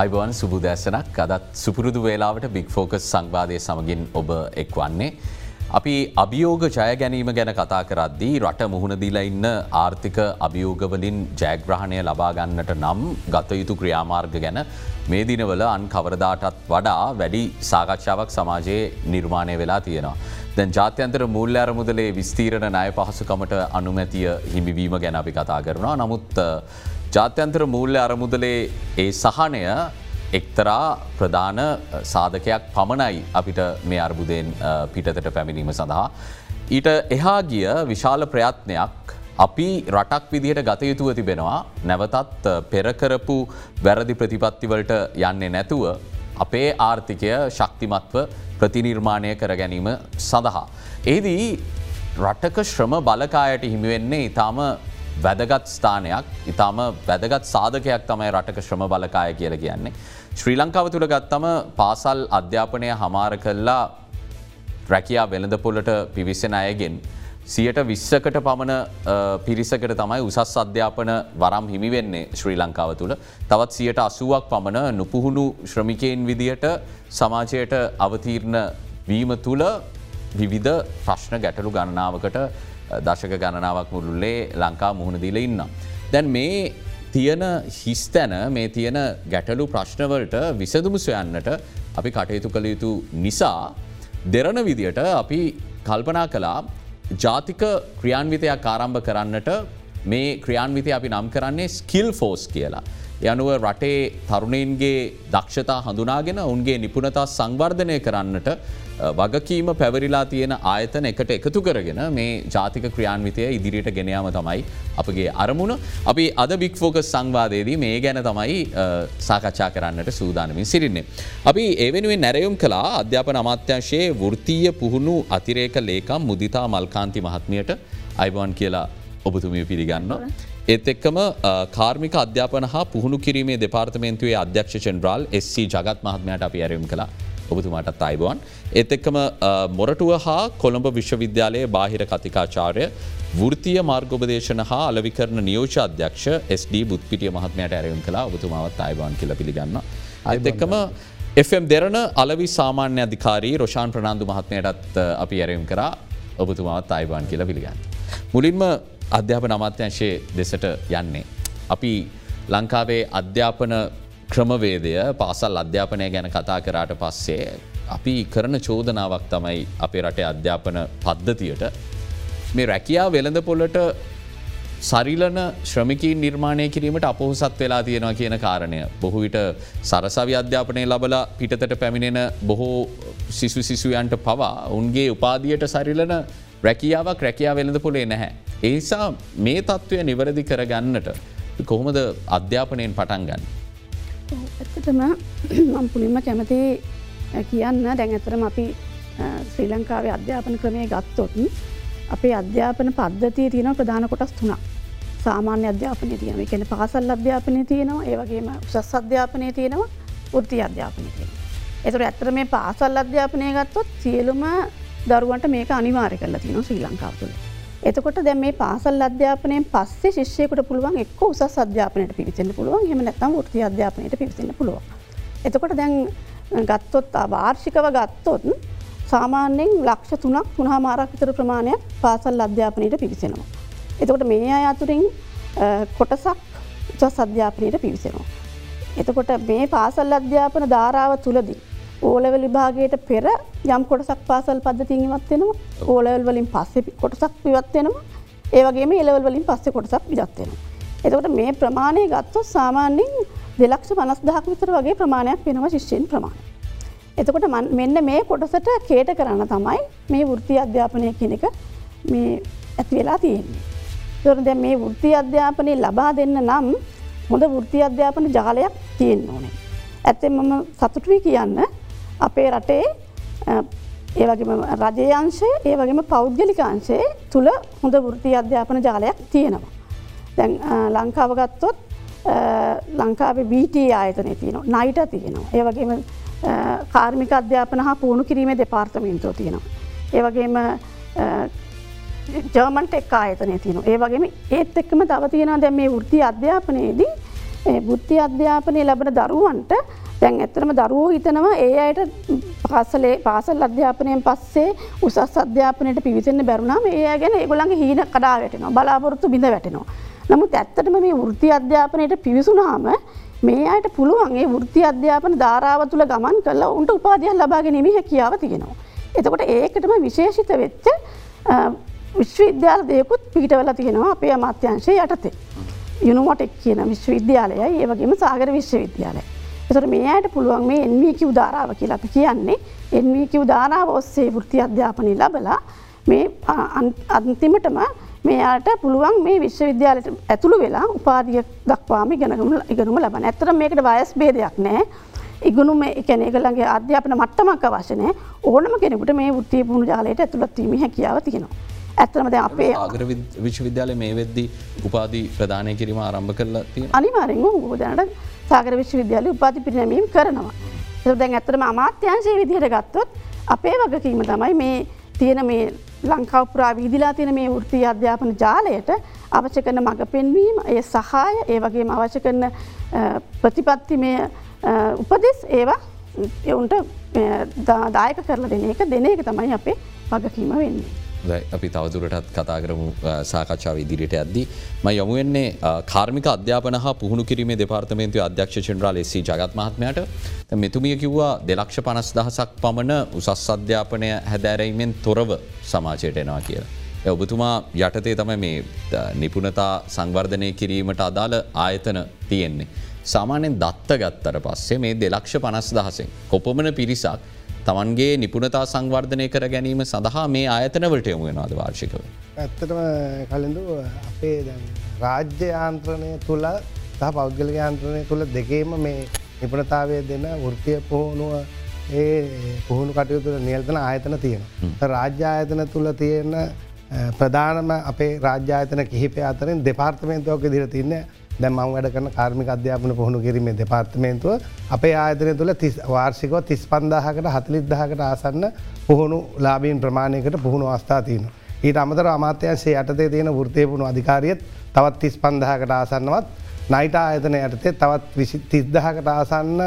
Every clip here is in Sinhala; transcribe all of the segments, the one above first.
අයිබවන් සුබුදැසනක් අදත් සුපුරුදු වේලාවට බික් ෆෝකස් සංවාදය සමගින් ඔබ එක් වන්නේ. අපි අභියෝග ජය ගැනීම ගැන කතා කරද්දී රට මුහුණදිල ඉන්න ආර්ථික අභියෝගවලින් ජයග්‍රහණය ලබාගන්නට නම් ගතයුතු ක්‍රියාමාර්ග ගැන මේ දිනවල අන් කවරදාටත් වඩා වැඩි සාකච්ඡාවක් සමාජයේ නිර්මාණය වෙලා තියෙනවා. දැන් ජාත්‍යන්තර මුල්ල අරමුදලේ විස්තීරණ ණය පහසුකමට අනුමැතිය හිමිවීම ගැන අපි කතා කරනවා. නමුත් ජාත්‍යන්තර මූල්‍ය අරමුදලේ ඒ සහනය එක්තරා ප්‍රධාන සාධකයක් පමණයි අපිට මේ අර්බුදයෙන් පිටතට පැමිණීම සඳහා. ඊට එහා ගිය විශාල ප්‍රයත්නයක් අපි රටක් විදිහට ගතයුතුව තිබෙනවා නැවතත් පෙරකරපු වැරදි ප්‍රතිපත්තිවලට යන්නේ නැතුව අපේ ආර්ථිකය ශක්තිමත්ව ප්‍රතිනිර්මාණය කර ගැනීම සඳහා. ඒදී රටක ශ්‍රම බලකායට හිමිවෙන්නේ ඉතාම වැදගත් ස්ථානයක් ඉතාම වැදගත් සාධකයක් තමයි රටක ශ්‍රම බලකාය කියල කියන්නේ. ශ්‍රී ලංකාව තුළ ගත්තම පාසල් අධ්‍යාපනය හමාර කල්ලා රැකයා වෙළඳපොලට පිවිසෙන අයගෙන්. සියට විස්සකට පමණ පිරිසකට තමයි උසස් අධ්‍යාපන වරම් හිමිවෙන්නේ ශ්‍රී ලංකාව තුළ තවත් සියට අසුවක් පමණ නුපුහුණු ශ්‍රමිකයෙන් විදියට සමාජයට අවතීර්ණ වීම තුළ විවිධ ප්‍රශ්න ගැටලු ගණනාවකට දශක ගණනාවක් මුළුල්ලේ ලංකා මුහුණදිල ඉන්න. දැන් මේ තියෙන හිස්තැන මේ තියෙන ගැටලු ප්‍රශ්නවලට විසදුමු සොයන්නට අපි කටයුතු කළ යුතු නිසා දෙරණ විදියට අපි කල්පනා කලා ජාතික ක්‍රියාන්විතයක් ආරම්භ කරන්නට මේ ක්‍රියාන්විතය අපි නම් කරන්නේ ස්කිල් ෆෝස් කියලා. යනුව රටේ තරුණයන්ගේ දක්ෂතා හඳුනාගෙන උන්ගේ නිපුණතා සංවර්ධනය කරන්නට වගකීම පැවරිලා තියෙන ආයතන එකට එකතු කරගෙන මේ ජාතික ක්‍රියාන්විතය ඉදිරියට ගෙනයාම තමයි අපගේ අරමුණ අපි අද බික්‍ෆෝක සංවාදයේදී මේ ගැන තමයි සාකච්ඡා කරන්නට සූදානමින් සිරින්නේ. අපි ඒවෙනුවෙන් නැරයුම් කලා අධ්‍යාපන අමාත්‍යංශයේ වෘත්තීය පුහුණු අතිරේක ලේකම් මුදිතා මල්කාන්ති මහත්මියට අයිබවන් කියලා ඔබතුමිය පිළිගන්න. ඒත් එක්කම කාර්මික අධ්‍යාපන හා පුහුණු කිරීමේ දෙපාර්තමේන්තුවේ අධ්‍යක්ෂ චෙන්ද්‍රාල් SC ජගත් මහත්මයට අපි ඇරයුම් කලා ඔබතුමාටත් අයිබවන්. ඒත් එක්කම මොරටුව හා කොළඹ විශ්වවිද්‍යාලයේ බාහිර කතිකාචාරය වෘතිය මාර්ගෝපදේශන හා අලවිකරන නියෝෂ අධ්‍යක්ෂ SD බුත්පිටිය මහත්මයට ඇරයුම් කලා ඔබතුමාවත් අයිබවන් කියල පිළිගන්න. අයිත් එක්කම FM දෙරන අලවි සාමාන්‍ය අධිකාරී රොෂාන් ප්‍රනාාන්දු මහත්මයටත් අපි ඇරයුම් කරා ඔබතුමාවත් අයිබාන් කියල පිළිගන්න. මුලින්ම අධ්‍යාපන අමාත්‍යංශයේ දෙසට යන්නේ. අපි ලංකාවේ අධ්‍යාපන ක්‍රමවේදය පාසල් අධ්‍යාපනය ගැන කතා කරාට පස්සේ අපි කරන චෝදනාවක් තමයි අපේ රටේ අධ්‍යාපන පද්ධතියට මේ රැකියා වෙළඳ පොල්ලට සරිලන ශ්‍රමිකී නිර්මාණය කිරීමට අපොහොසත් වෙලා තියෙනවා කියන කාරණය. බොහවිට සරසවි අධ්‍යාපනය ලබල පිටතට පැමිණෙන බොහෝ සිසු සිසුයන්ට පවා උන්ගේ උපාදියට සරිලන රැකියාවක් රැකයා වෙළඳ පොලේ නැහැ. ඒසා මේ තත්ත්වය නිවැරදි කරගන්නට කොහොමද අධ්‍යාපනයෙන් පටන් ගන්න. ඇත්තටම මම් පුලින්ම කැමති කියන්න දැන් ඇතරම අපි ශ්‍රී ලංකාවේ අධ්‍යාපන ක්‍රමය ගත්තොත් අපේ අධ්‍යාපන පද්ධතිය තියෙන ප්‍රධාන කොටස් තුනා සාමාන්‍ය අධ්‍යාපනය තියෙන එකන පාසල් අධ්‍යාපනය තියෙනවා ඒවගේම උසස් අධ්‍යාපනය තියෙනවා ෘති අධ්‍යාපනය තියෙන. එතුර ඇත්තර මේ පාසල් අධ්‍යාපනය ගත්තොත් සියලුම දරුවන්ට මේක අනිවාරය කරලා තියන ශ්‍රී ලංකාව තුළ. එතකොට දැ මේ පාසල් අධ්‍යාපනයෙන් පස්සේ ශිෂ්‍යයකට පුළුවන් එක් උසස් අධ්‍යාපනයට පිවිසන්න පුළුවන් හෙම නැතම් ෘති අධ්‍යාපනයට පිවිසන්න පුළුවන්. එතකොට දැන් ගත්තොත් වාර්ෂිකව ගත්තොත් සාමාන්‍යෙන් ලක්ෂ තුනක් තුනා මාරක් විතර ප්‍රමාණයක් පාසල් අධ්‍යාපනයට පිවිසෙනවා. එතකොට මේ අය අතුරින් කොටසක් උසස් අධ්‍යාපනයට පිවිසෙනවා. එතකොට මේ පාසල් අධ්‍යාපන ධාරාව තුළදී ඕලවල විභාගයට පෙර යම් කොටසක් පාසල් පද්ධතින් ඉවත්වෙනවා ඕලවල් වලින් පස්සෙ කොටසක් පිවත්වෙනවා ඒවගේ එලවල් වලින් පස්සෙ කොටසක් විජත්වෙනවා. එතකොට මේ ප්‍රමාණය ගත්තු සාමාන්‍යින් දෙලක්ෂ පනස් දහක් විතර වගේ ප්‍රමාණයක් වෙනවා ශිෂ්‍යයෙන් ප්‍රමාණ. එතකොට මෙන්න මේ කොටසට කේට කරන්න තමයි මේ වෘත්ති අධ්‍යාපනය කෙනෙක මේ ඇති වෙලා තියෙන්නේ. තොර දැ මේ වෘත්ති අධ්‍යාපනය ලබා දෙන්න නම් හොඳ වෘත්ති අධ්‍යාපන ජාලයක් තියෙන් ඕනේ. ඇත්තේ මම සතුටුවී කියන්න අපේ රටේ ඒවගේම රජයංශය ඒ වගේම පෞද්ගලිකාංශයේ තුළ හොඳ වෘති අධ්‍යාපන ජාලයක් තියෙනවා. දැන් ලංකාව ගත්තොත් ලංකාවේ බීට ආයතනය තියනවා නයිට තියෙනවා. ඒවගේම කාර්මික අධ්‍යාපන හා පුුණු කිරීමේ දෙපාර්තමින්තෝ තියෙනවා. ඒවගේම ජර්මන්ට එක් ආයතනය තියන ඒ වගේම ඒත් එක්කම තව තියෙන දැ මේ වෘති අධ්‍යාපනයේදී බුද්ධි අධ්‍යාපනය ලැබෙන දරුවන්ට දැන් ඇත්තරම දරුවෝ හිතනවා ඒ අයට පාසලේ පාසල් අධ්‍යාපනයෙන් පස්සේ උසස් අධ්‍යාපනයට පිවිසන්න බැරුණාම ඒ ගැන ඒගොලන්ගේ හීන කඩා වැටෙනවා බලාපොරොත්තු බිඳ වැටෙනවා. නමුත් ඇත්තටම මේ වෘත්ති අධ්‍යාපනයට පිවිසුනාම මේ අයට පුළුවන්ගේ වෘත්ති අධ්‍යාපන ධාරාව තුළ ගමන් කල උන්ට උපාදයක් ලබාගෙනීම හැකියාව තියෙනවා. එතකොට ඒකටම විශේෂිත වෙච්ච විශ්වවිද්‍යාල දෙයකුත් පිහිටවල තියෙනවා අපේ අමාත්‍යංශය යටතේ. යුනුමොටෙක් කියන විශ්වවිද්‍යාලයයි ඒවගේම සාගර විශ්වවිද්‍යාලය. එතට මේ අයට පුළුවන් මේ එන්වීකි උදාරාව කියලා අපි කියන්නේ. එන්වීකි උදාරාව ඔස්සේ වෘත්ති අධ්‍යාපනය ලබලා මේ අන්තිමටම මේයාට පුළුවන් මේ විශ්වවිද්‍යාලයට ඇතුළු වෙලා උපාදිය දක්වාම ඉගෙනගම ඉගෙනුම ලබන ඇතර මේකට වයස් බේදයක් නෑ. ඉගුණුම එකැන එකළගේ අධ්‍යාපන මට්ටමක් අවශනය ඕනම කෙනෙකුට මේ ෘත්තිය පුුණු ජාලයට ඇතුළත්වීම හැකියාව තියෙනවා. ඇත්තනමද අපේ ආගර විශ්වවිද්‍යාල මේ වෙද්දී උපාදී ප්‍රධානය කිරීම ආරම්භ කරලා තියෙන අනිවාරෙන් ගෝදනට සාගර විශ්වවිද්‍යාල උපාති පිරිනැමීම් කරනවා. දැන් ඇතරම අමාත්‍යංශය විදිහට ගත්තොත් අපේ වගකීම තමයි මේ තියෙන මේ ලංකාවපුරා විදිලා තියෙන මේ වෘත්ති අධ්‍යාපන ජාලයට අවශ්‍ය කරන මඟ පෙන්වීම ඒ සහාය ඒ වගේම අවශ්‍ය කරන ප්‍රතිපත්ති මේ උපදෙස් ඒවා එවුන්ට දායක කරලා දෙන එක දෙන එක තමයි අපේ වගකීම වෙන්නේ. අපි තවදුරටත් කතා කරමු සාකච්ඡාව ඉදිරිට ඇද්දි ම යොමුවෙන්නේ කාර්මික අධ්‍යාපන හා පුහුණු කිරීමේ දෙපාර්තමේන්තු අධ්‍යක්ෂ චන්ද්‍රාල එසි ජගත් මහත්මයට මෙතුමිය කිව්වා දෙලක්ෂ පනස් දහසක් පමණ උසස් අධ්‍යාපනය හැදෑරීමෙන් තොරව සමාජයට එනවා කියලා. ඔබතුමා යටතේ තම මේ නිපුණතා සංවර්ධනය කිරීමට අදාළ ආයතන තියෙන්නේ. සාමානෙන් දත්ත ගත්තර පස්සේ මේ දෙලක්ෂ පනස් දහසෙන් කොපමන පිරිසක් තමන්ගේ නිපුණතා සංවර්ධනය කර ගැනීම සඳහා මේ ආයතනවලට යොමු වෙනවාද වාර්ෂිකව. ඇත්තටම කලින්ඳ අපේ රාජ්‍ය යාන්ත්‍රණය තුළ සහ පෞද්ගල යාන්ත්‍රණය තුළ දෙකේම මේ නිපුණතාවය දෙන වෘතිය පුහුණුව ඒ පුහුණු කටයුතු නියල්තන ආයතන තියෙන. රාජ්‍ය ආයතන තුළ තියෙන ප්‍රධානම අපේ රාජ්‍යායතන කිහිපය අතරින් දෙපාර්තමේන්තුවක දිර තින්නේ දැ මං වැඩ කරන කාර්මික අධ්‍යාපන පුහුණු කිරීමේ දෙපාර්තමේන්තුව අපේ ආයතනය තුළ තිස් වාර්ෂිකෝ තිස් පන්දාහකට හතලිද්දාහකට ආසන්න පුහුණු ලාබීන් ප්‍රමාණයකට පුහුණු අවස්ථාතියන. ඊට අමතර අමාත්‍යන්සේ යටතේ තියෙන වෘතයපුුණු අධිකාරියත් තවත් තිස් පන්දහකට ආසන්නවත් නයිට ආයතන යටතේ තවත් තිස්දහකට ආසන්න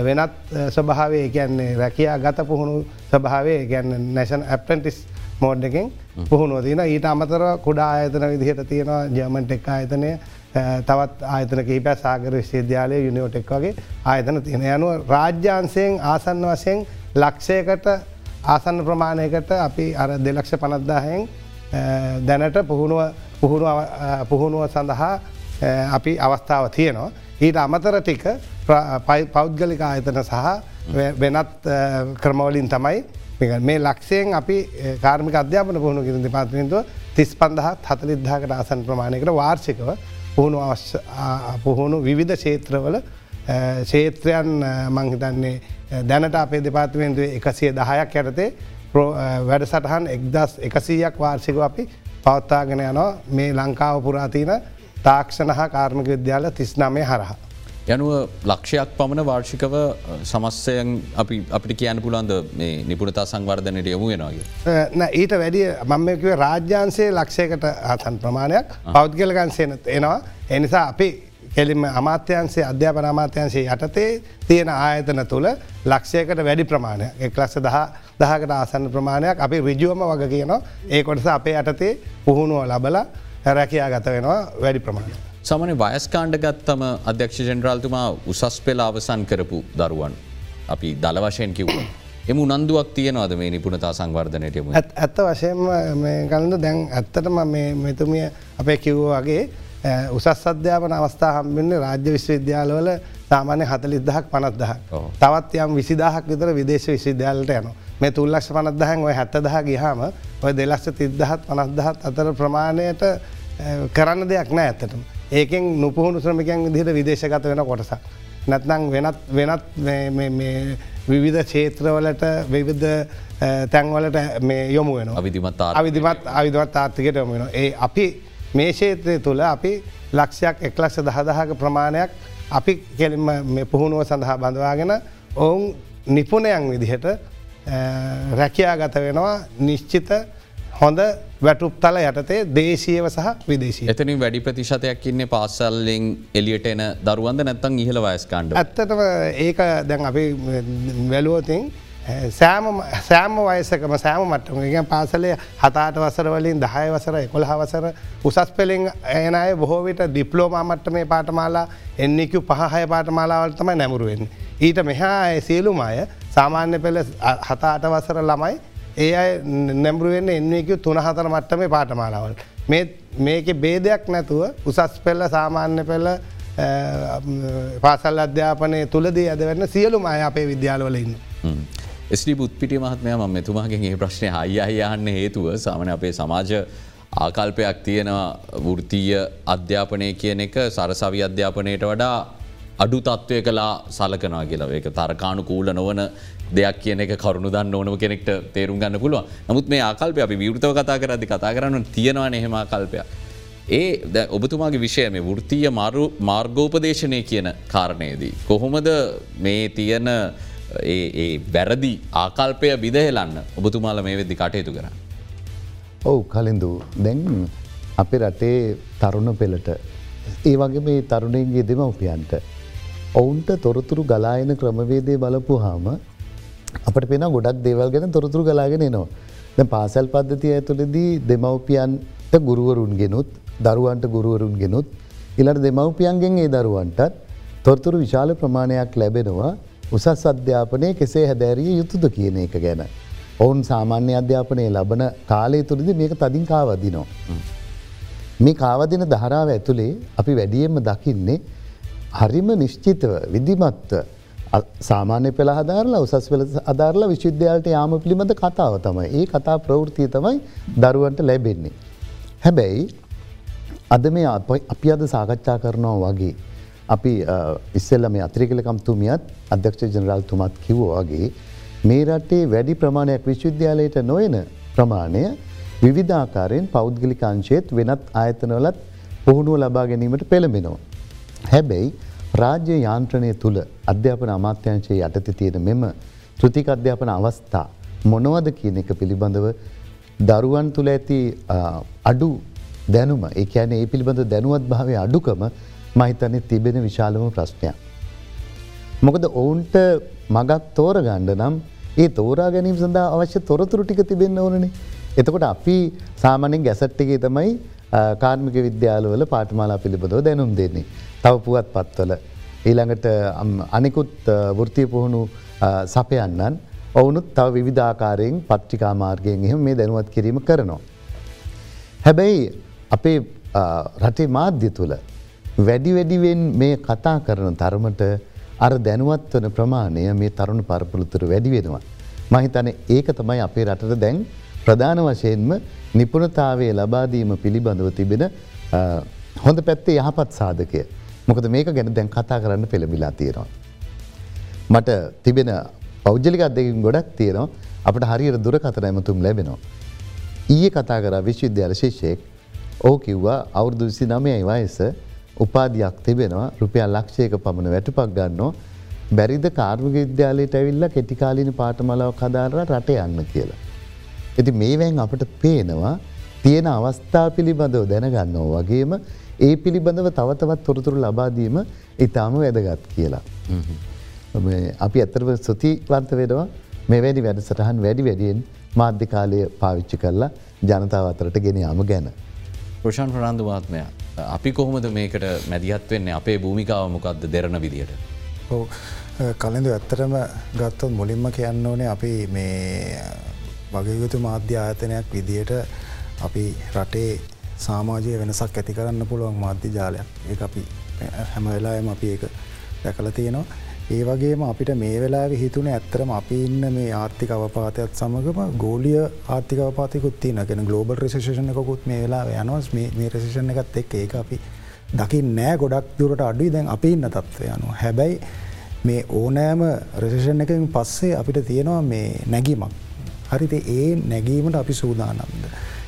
වෙනත් ස්වභාවේ කියන්නේ රැකයා ගත පුහුණු ස්වභාවේ ගැන්න නැෂන් ඇප්ටන්ටිස් මෝඩ් එකෙන් පුහුණුව තින ඊට අමතර කුඩා ආයතන විදිහට තියෙනවා ජර්මන් ටෙක් ආයතනය තවත් ආයතන කිහිප සාගර විශ්වවිද්‍යාලය යුනිෝටෙක් වගේ ආයතන තියෙන යනුව රාජ්‍යාන්සයෙන් ආසන්න වසයෙන් ලක්ෂයකට ආසන්න ප්‍රමාණයකට අපි අර දෙලක්ෂ පනද්දාහෙන් දැනට පුහුණුව පුහුණුව සඳහා අපි අවස්ථාව තියෙනවා. ඊට අමතර ටික පෞද්ගලික ආයතන සහ වෙනත් ක්‍රමවලින් තමයි මේ ලක්ෂයෙන් අපි කාර්මික අධ්‍යාපන පුහුණු කිරි දෙපාතිනතුව තිස් පන්දහත් හතලිද්ධාකට ආසන් ප්‍රමාණයකට වාර්ෂිකව පුහුණු පුහුණු විවිධ ෂේත්‍රවල ෂේත්‍රයන් මංහිතන්නේ දැනට අපේ දෙපාතිමෙන්තුවේ එකසිය දහයක් ඇරතේ වැඩ සටහන් එක්දස් එකසීයක් වාර්ෂික අපි පවත්තාගෙන යනවා මේ ලංකාව පුරාතින තාක්ෂණ හා කාර්මික විද්‍යාල තිස්නාමය හරහා. යනුව ලක්ෂයක් පමණ වාර්ෂිකව සමස්සයන් අපි අපිට කියන්න පුළන්ද මේ නිපුණතා සංවර්ධනයට යොමු වෙනගේ. ඊට වැඩිය මංමකිව රාජ්‍යන්සේ ලක්ෂයකට අතන් ප්‍රමාණයක් පෞද්ගලගන්සයන එනවා එනිසා අපි කෙලිම අමාත්‍යන්සේ අධ්‍යාපන අමාත්‍යන්සේ යටතේ තියෙන ආයතන තුළ ලක්ෂයකට වැඩි ප්‍රමාණය එක් ලක්ෂ දහ දහකට ආසන්න ප්‍රමාණයක් අපි රිජුවම වග කියනවා ඒ කොටස අපේ යටතේ පුහුණුව ලබල රැකයා ගත වෙනවා වැඩි ප්‍රමාණය. සමන වයස්කාණ්ඩ ගත්තම අධ්‍යක්ෂ ජෙනරාල්තුමා උසස් පෙළ අවසන් කරපු දරුවන් අපි දල වශයෙන් කිව්ව. එම උනන්දුවක් තියනවාද මේ නිපුණතා සංවර්ධනයටම ඇත්ත වශයෙන්ම කලඳ දැන් ඇත්තටම මෙතුමිය අපේ කිව්ව වගේ උසස් අධ්‍යාපන අවස්ථා හම්බින්නේ රාජ්‍ය විශ්වවිද්‍යාලවල සාමාන්‍ය හතලිදහක් පනත්දහ. තවත් යම් විසිදාහක් විතර විදේශ විශ්වවිද්‍යාලට යන මේ තුල්ලක්ෂ පනත්දහන් ඔය හැත්තදහ ගිහාම ඔය දෙලක්ෂ තිද්දහත් පනස්දහත් අතර ප්‍රමාණයට කරන්න දෙයක් නෑ ඇත්තටම. ඒකෙන් නොපුහුණු ශ්‍රමිකයන් විදිහට විදේශගත වෙන කොටසක්. නැත්නං වෙනත් වෙනත් විවිධ ක්ෂේත්‍රවලට විවිධ තැන්වලට යොමු වෙන අවිධමත් අවිධමත් අවිධමත් ආර්ථිකට යොම වෙන. ඒ අපි මේ ක්ෂේත්‍රය තුළ අපි ලක්ෂයක් එක්ලක්ෂ දහදහක ප්‍රමාණයක් අපි කෙලින්ම පුහුණුව සඳහා බඳවාගෙන ඔවුන් නිපුණයන් විදිහට රැකයා ගත වෙනවා නිශ්චිත හොඳ වැටුප් තල යටතේ දේශීයව සහ විදේශී. එතනින් වැඩි ප්‍රතිශතයක් ඉන්න පාසල්ලෙන් එලියට එන දරුවන්ද නැත්තන් ඉහල වයස්කාණ්ඩ ඇත්තටම ඒක දැන් අපි වැලුවතින් සෑම වයසකම සෑම මටම ගෙන් පාසලේ හතාට වසර වලින් දහය වසර එකොළ හවසර උසස් පෙළින් ඒනය බොහෝවිට ඩිප්ලෝමා මට්ටමේ පාටමාලා එන්නෙකු පහහය පාටමාලාවල් තමයි නැමුරුවෙන්. ඊට මෙහා සියලුම අය සාමාන්‍ය පෙළ හතාට වසර ළමයි ඒ අයි නැම්රුවෙන් එන්නෙකු තුන හතර මට්ටමේ පාටමාලාවල්. මේක බේදයක් නැතුව උසස් පෙල්ල සාමාන්‍ය පෙල්ල පාසල් අධ්‍යාපනය තුළදී ඇද වෙන්න සියලුම අය අපේ විද්‍යාලවලඉන්න. ස්ලි බුත්පිටි මහත්මය ම මෙතුමාගෙන් ඒ ප්‍රශ්නය අයි අයයන්න හේතුව සාමන අපේ සමාජ ආකල්පයක් තියෙනවා වෘතීය අධ්‍යාපනය කියන එක සරසවි අධ්‍යාපනයට වඩා අඩු තත්ත්වය කලා සලකනවා කියලා ඒක තරකානු කූල නොවන දෙයක් කියන එක කරුණු දන්න ඕනව කෙනෙක්ට තේරුම් ගන්න පුළුව නමුත් මේ ආකල්පය අපි විවෘතව කතා කරදි කතා කරන්න තියෙනවා නෙහෙම කල්පයක්. ඒ ඔබතුමාගේ විෂය මේ වෘතිය මාරු මාර්ගෝපදේශනය කියන කාරණයේදී. කොහොමද මේ තියෙන ඒ වැරදි ආකල්පය විදහෙලන්න ඔබතුමාල මේ වෙද්දි කටයුතු කර. ඔවු කලින්දු දැන් අපේ රටේ තරුණ පෙළට ඒ වගේ මේ තරුණයන්ගේ දෙමවපියන්ට ඔවුන්ට තොරතුරු ගලායන ක්‍රමවේදය බලපු හාම අපට පෙන ගොඩක් දේවල් ගැන තොරතුරු ගලාගෙන නවා. ද පාසැල් පද්ධතිය ඇතුළදී දෙමවපියන්ට ගුරුවරුන් ගෙනුත් දරුවන්ට ගුරුවරුන් ගෙනුත් ඉලට දෙමවපියන්ගෙන් ඒ දරුවන්ටත් තොරතුරු විශාල ප්‍රමාණයක් ලැබෙනවා උසස් අධ්‍යාපනය කෙසේ හැදෑරිය යුතුද කියන එක ගැන. ඔවුන් සාමාන්‍ය අධ්‍යාපනය ලබන කාලය තුළද මේක තදින් කාවදිනෝ. මේ කාවදින දහරාව ඇතුළේ අපි වැඩියෙන්ම දකින්නේ හරිම නිශ්චිතව විදිමත්ව සාමාන්‍ය පෙළ හදාරලා උසස් වෙල අදාරලා විශුද්ධයාලට යාම පිළිබඳ කතාව තමයි ඒ කතා ප්‍රවෘතිය තමයි දරුවන්ට ලැබෙන්නේ. හැබැයි අද මේ අපි අද සාකච්ඡා කරනවා වගේ අපි ඉස්සෙල්ල මේ අත්‍රිකලකම්තුමියත් අධ්‍යක්ෂ ජනරල් තුමත් කිව්වාගේ මේ රටේ වැඩි ප්‍රමාණයක් විශ්වවිද්‍යාලයට නොයන ප්‍රමාණය විවිධාකාරයෙන් පෞද්ගලිකාංශයත් වෙනත් ආයතනවලත් පුහුණුව ලබා ගැනීමට පෙළඹෙනවා. හැබැයි රාජ්‍ය යාන්ත්‍රණය තුළ අධ්‍යාපන අමාත්‍යංශයේ යටත තියෙන මෙම ෘතික අධ්‍යාපන අවස්ථා මොනවද කියන එක පිළිබඳව දරුවන් තුළ ඇති අඩු දැනුම ඒ ඇන ඒ පිළිබඳ දැනුවත් භාවය අඩුකම මහිතනෙ තිබෙන විශාලම ප්‍රශ්නයක්. මොකද ඔවුන්ට මගක් තෝර ගණ්ඩ නම් ඒ තෝරා ගැනීම සඳහා අවශ්‍ය තොරතුරු ටික තිබෙන්න ඕනනේ. එතකොට අපි සාමනෙන් ගැසට්ටිගේ තමයි කාර්මික විද්‍යාලවල පාටමාලා පිළිබඳව දැනුම් දෙන්නේ. තව පුවත් පත්වල. ඊළඟට අනිකුත් වෘතිය පුහුණු සපයන්නන් ඔවුනුත් තව විධාකාරයෙන් පත්්‍රිකා මාර්ගයෙන් එහෙම මේ දැනුවත් කිරීම කරනවා. හැබැයි අපේ රටේ මාධ්‍ය තුළ වැඩි වැඩිවෙන් මේ කතා කරන තරමට අර දැනුවත් වන ප්‍රමාණය මේ තරුණ පරපුළුතුර වැඩි වෙනවා. මහිතන ඒක තමයි අපේ රටට දැන් ප්‍රධාන වශයෙන්ම නිපුණතාවේ ලබාදීම පිළිබඳව තිබෙන හොඳ පැත්තේ යහපත් සාධකය. මොකද මේක ගැන දැන් කතා කරන්න පෙළමිලා තියෙනවා. මට තිබෙන පෞද්ජලික අදකින් ගොඩක් තියෙනවා අපට හරියට දුර කතර ඇමතුම් ලැබෙනවා. ඊයේ කතා කර විශ්විද්‍යාල ශිෂ්‍යයෙක් ඕ කිව්වා අවුරදු විසි නමයයි වයස උපාධයක් තිබෙනවා රුපියල් ලක්ෂයක පමණ වැටුපක් ගන්නෝ බැරිද කාර්මික විද්‍යාලයට ඇවිල්ල කෙටිකාලින පාටමලාව කදාරර රට යන්න කියලා. ඇති මේවැන් අපට පේනවා තියෙන අවස්ථා පිළිබඳව දැනගන්නෝ වගේම ඒ පිළිබඳව තවතවත් තොරතුරු ලබාදීම ඉතාම වැදගත් කියලා. අපි ඇතරව ස්තුතිවන්ත වෙනවා මෙවැනි වැඩ සටහන් වැඩි වැඩියෙන් මාධ්‍යකාලය පාවිච්චි කරලා ජනතාව අතරට ගෙන යාම ගැන. ප්‍රශාන් ප්‍රනාන්දු මාත්මයා අපි කොහොමද මේකට මැදිහත් වෙන්නේ අපේ භූමිකාව මොකක්ද දෙරන විදියට. කලින්ඳ ඇත්තරම ගත්තොත් මුලින්ම කියන්න ඕනේ අපි මේ වගයුතු මාධ්‍ය ආයතනයක් විදියට අපි රටේ සාමාජය වෙනසක් ඇති කරන්න පුළුවන් මාධ්‍ය ජාලයක්. ඒ අපි හැම වෙලායම අපි ඒක දැකල තියෙනවා. ඒ වගේම අපිට මේ වෙලා හිතුන ඇත්තරම අපි ඉන්න මේ ආර්ථික අවපාතයත් සමගම ගෝලිය ආර්ථික අවපාතිකුත් තියන ගෙන ගලෝබල් රෙසේෂණ එකකුත් මේ වෙලා යනවස් මේ රෙසේෂණ එකත් එක් ඒ අපි දකි නෑ ගොඩක් දුරට අඩුයි. දැන් අපි ඉන්න තත්ව යනු හැබැයි මේ ඕනෑම රෙසේෂණ එකින් පස්සේ අපිට තියෙනවා මේ නැගීමක්. හරිත ඒ නැගීමට අපි සූදානම්ද.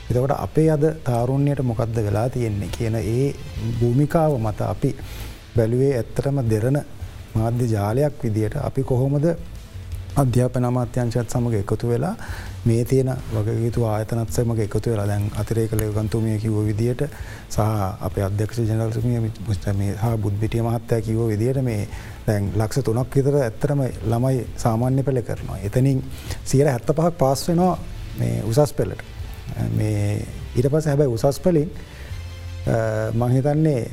එතකට අපේ අද තාරුණ්‍යයට මොකක්ද වෙලා තියෙන්නේ කියන ඒ භූමිකාව මත අපි බැලුවේ ඇත්තරම දෙරන මාධ්‍ය ජාලයක් විදියට අපි කොහොමද අධ්‍යාපන අමාත්‍යංශත් සමඟ එකතු වෙලා මේ තියෙන වගේතු ආයතනත්සමක එකතු වෙලා දැන් අතිරේ කළ ගන්තුමිය කිව්ව විදියට සහ අප අධ්‍යක්ෂ ජනල්තුමිය මුස්තමේ හා බුද්ධිටිය මහත්තය කිව්ව විදියට මේ දැන් ලක්ෂ තුනක් විතර ඇත්තරම ළමයි සාමාන්‍ය පෙළ කරනවා. එතනින් සියර හැත්ත පහක් පාස් වෙනවා මේ උසස් පෙල්ලට මේ ඊට පස හැබැයි උසස් පලින් මංහිතන්නේ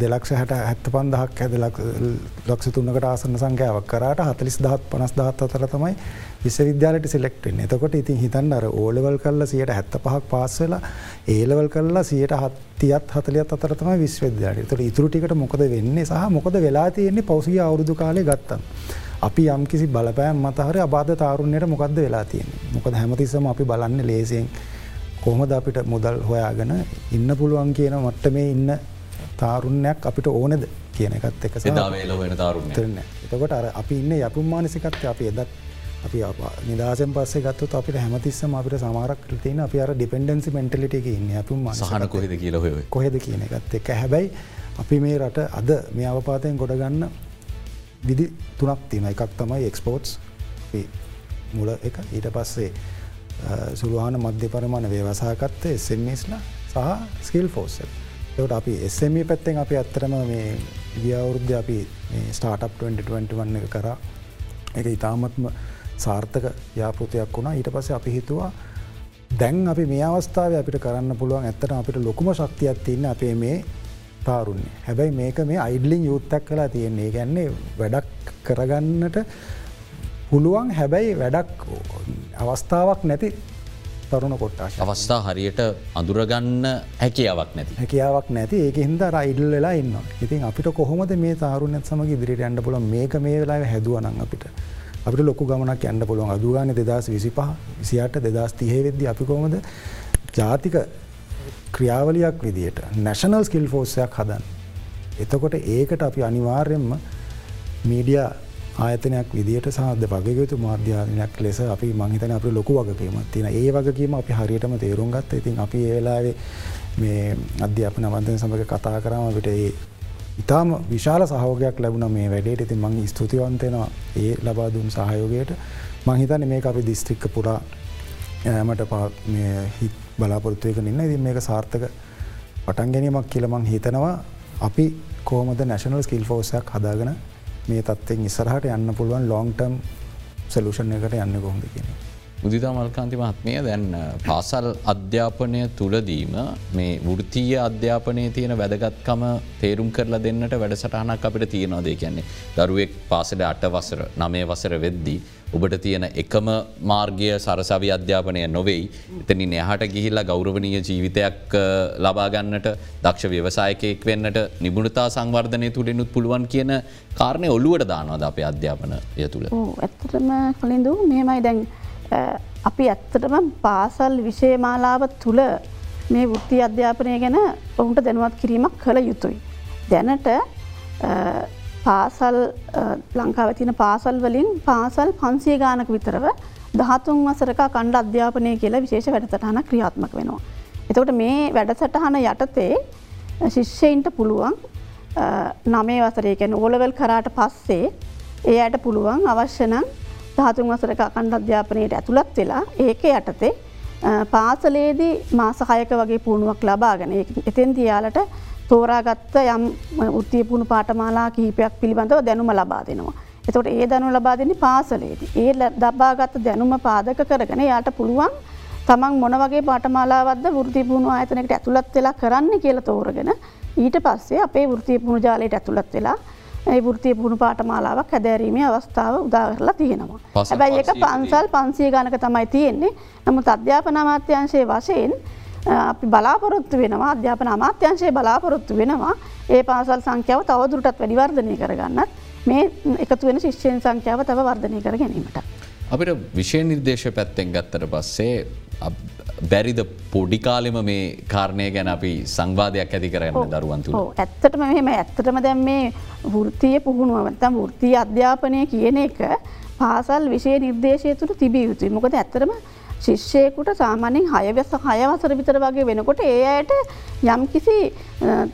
දෙලක්ෂ හැට හැත්ත පන්දහක් ඇද ලක්ෂ තුන්නකට ආසන්න සංඛ්‍යාවක් කරට හතලිස් දහත් පනස් දහත් අතර තමයි විශ්වවිද්‍යාලට සිලෙක්ටෙන් එතකොට ඉතින් හිතන්න අර ඕලවල් කල්ල සියට හැත්ත පහක් පාස් වෙලා ඒලවල් කල්ලා සියට හත්තියත් හතලියත් අතරතම විශ්වවිද්‍යාලට තුළ ඉතුරටිකට මොකද වෙන්නේ සහ මොකද වෙලා තියෙන්නේ පෞසිය අවුරුදු කාලය ගත්තන්. අපි යම්කිසි බලපෑම් මතහර අබාධ තාරුණයට මොකක්ද වෙලා තියෙන මොකද හැමතිස්සම අපි බලන්න ලේසියෙන් කොහොමද අපිට මුදල් හොයාගෙන ඉන්න පුළුවන් කියන මට්ට මේ ඉන්න තාරුණයක් අපිට ඕනෙද කියන එකත් එක දාවේල වෙන තාරුණ එතකොට අර අපි ඉන්න යපුම් මානසිකත්ය අපි එදත් අපි නිදසෙන් පස්සේ ගත්තු අපිට හැමතිස්සම අපිට සමාරක් තියන අපි අර ඩිපෙන්ඩන්සි මෙන්ටලිට ඉන්න අපුම් සහන කොහෙද කියල හොය කොහෙද කියන එකත් එක හැබැයි අපි මේ රට අද මේ අවපාතයෙන් ගොඩගන්න විදි තුනක් තියෙන එකක් තමයි එක්ස්පෝට්ස් මුල එක. ඊට පස්සේ සුළුවාන මධ්‍ය පරමාණ ව්‍යවසාකත්ත එසමස්ල සහ ස්කිල් ෆෝස එවට අපි එසම පැත්තෙන් අපි ඇත්තරම මේ ගියවුරුද්ධ අපි ස්ටාටප් 2021 එක කරා. එක ඉතාමත්ම සාර්ථක යාපෘතයක් වුණා. ඊට පස්සේ අපි හිතුවා දැන් අපි මේ අවස්ථාව අපිට කරන්න පුළුවන් ඇත්තට අපිට ලොකුම ශක්තියක් තියන්න අපේ මේ තාරුන්නේ හැබැයි මේක මේ අයිඩලින් යුත්තක් කලා තියෙන්නේ. ගැන්නේ වැඩක් කරගන්නට පුළුවන් හැබැයි වැඩක් අවස්ථාවක් නැති තරුණ කොට්ටාශ අවස්ථා හරියට අඳුරගන්න හැකියාවක් නැති. හැකියාවක් නැති. ඒක හින්ද රයිඩල් වෙලා ඉන්න ඉතින් අපිට කොහොමද මේ තාරුණත් සමග ඉදිරිට ඇන්ඩ පුල මේක මේ වෙලා හැදුවනන් අපිට. අපිට ලොකු ගමනක් ඇන්න පුළුවන්. අදුගාන දෙදස් විසිපහ විසිට දෙදස් තිහවෙද්දි අපි කොමද ජාතික ක්‍රියාවලයක් විදියට නැශනල් ස්කිල් ෆෝසයක් හදන්. එතකොට ඒකට අපි අනිවාර්යෙන්ම මීඩිය ආයතනයක් විදිට සාධ වගේතු මාධ්‍යානයක් ලෙස අපි මංහිතන අප ලොකු වගකීමත් තින ඒ වගකීම අපි හරියටම තේරුම් ගත්ත. ඉතින් අපි ඒලාවේ මේ අධ්‍යාපන වන්තය සමඟ කතා කරම විට ඒ ඉතාම විශාල සහෝගයක් ලැබුණ මේ වැඩේට. ඉතින් මං ස්තුතිවන්තයෙනවා ඒ ලබා දුන් සහයෝගයට. මංහිතන මේ අපි දිස්ත්‍රික්ක පුරා ඇමට පා හිත් බලාපොරත්තුවක ඉන්න. ඉතින් මේක සාර්ථක පටන් ගැනීමක් කියලමං හිතනවා. අපි කෝමද නැශනල් ස්කිල් ෆෝසයක් හදාගෙන මේ තත්වෙන් ඉස්සරහට යන්න පුළුවන් ලොන්ටම් සලූෂන් එකට යන්න කොහොඳ කියෙන. මුදිතා මල්කාන්ති මහත්මය දැන් පාසල් අධ්‍යාපනය තුළදීම මේ වෘතිය අධ්‍යාපනය තියෙන වැදගත්කම තේරුම් කරලා දෙන්නට වැඩසටහනක් අපිට තියෙනවාදේ කියන්නේ දරුවෙක් පාසට අට වසර නමය වසර වෙද්දී. ඔබට තියෙන එකම මාර්ගය සරසවි අධ්‍යාපනය නොවෙයි. එතනි එහට ගිහිල්ලා ගෞරවනීය ජීවිතයක් ලබාගන්නට දක්ෂ ව්‍යවසායකයෙක් වෙන්නට නිබුණතා සංවර්ධනය තුළෙනුත් පුළුවන් කියන කාරණය ඔල්ලුවට දානවද අපේ අධ්‍යාපනය තුළ. ඇත්තටම කලින්දු මෙමයි දැන් අපි ඇත්තටම පාසල් විශේමාලාව තුළ මේ වෘත්ති අධ්‍යාපනය ගැන ඔවුන්ට දැනුවත් කිරීමක් කළ යුතුයි. දැනට පාසල් ලංකාව තින පාසල් වලින් පාසල් පන්සිය ගානක විතරව දහතුන් වසරක කණ්ඩ අධ්‍යාපනය කියලා විශේෂ වැඩසටහන ක්‍රියාත්මක වෙනවා. එතකොට මේ වැඩසටහන යටතේ ශිෂ්‍යයින්ට පුළුවන් නමේ වසරයකැන ඕලවල් කරාට පස්සේ ඒ අයට පුළුවන් අවශ්‍යනම් දහතුන් වසරක අකණ්ඩ අධ්‍යාපනයට ඇතුළත් වෙලා ඒක යටතේ පාසලේදී මාසහයක වගේ පුුණුවක් ලබාගෙන එතෙන් තියාලට තෝරාගත්ත යම් උත්තිය පුුණු පාටමාලා කිහිපයක් පිළිබඳව දැනුම ලබා දෙනවා. එතකොට ඒ දැනු ලබා දෙන්නේ පාසලේදී. ඒ දබාගත්ත දැනුම පාදක කරගෙන යාට පුළුවන් තමන් මොන වගේ පාටමාලාවද වෘති පුුණු ආයතනකට ඇතුළත් වෙලා කරන්න කියල තෝරගෙන ඊට පස්සේ අපේ වෘතිය පුුණු ජාලයට ඇතුළත් වෙලා ඒ වෘතිය පුුණු පාටමාලාවක් හැදැරීමේ අවස්ථාව උදාගරලා තියෙනවා. හැබැයි එක පන්සල් පන්සිය ගණක තමයි තියෙන්නේ නමුත් අධ්‍යාපන අමාත්‍යංශය වශයෙන් අපි බලාපොරොත්තු වෙනවා අධ්‍යාපන අමාත්‍යංශය බලාපොරොත්තු වෙනවා ඒ පාසල් සංඛ්‍යාව තවදුරටත් වැඩිවර්ධනය කරගන්නත් මේ එකතු වෙන ශිෂ්‍යයෙන් සංඛ්‍යාව තව වර්ධනය කර ගැනීමට. අපිට විෂය නිර්දේශ පැත්තෙන් ගත්තර පස්සේ බැරිද පොඩිකාලෙම මේ කාරණය ගැන අපි සංවාධයක් ඇති කරන්න දරුවන්තු. ඇත්තටම මෙහෙම ඇත්තටම දැම් මේ වෘතිය පුහුණුවතම් වෘතිය අධ්‍යාපනය කියන එක පාසල් විෂය නිර්දේශය තුළ තිබිය යුතුයි මොකද ඇත්තරම ශිෂ්‍යයකුට සාමානෙන් හයවැස හයවසර විතර වගේ වෙනකොට ඒ අයට යම් කිසි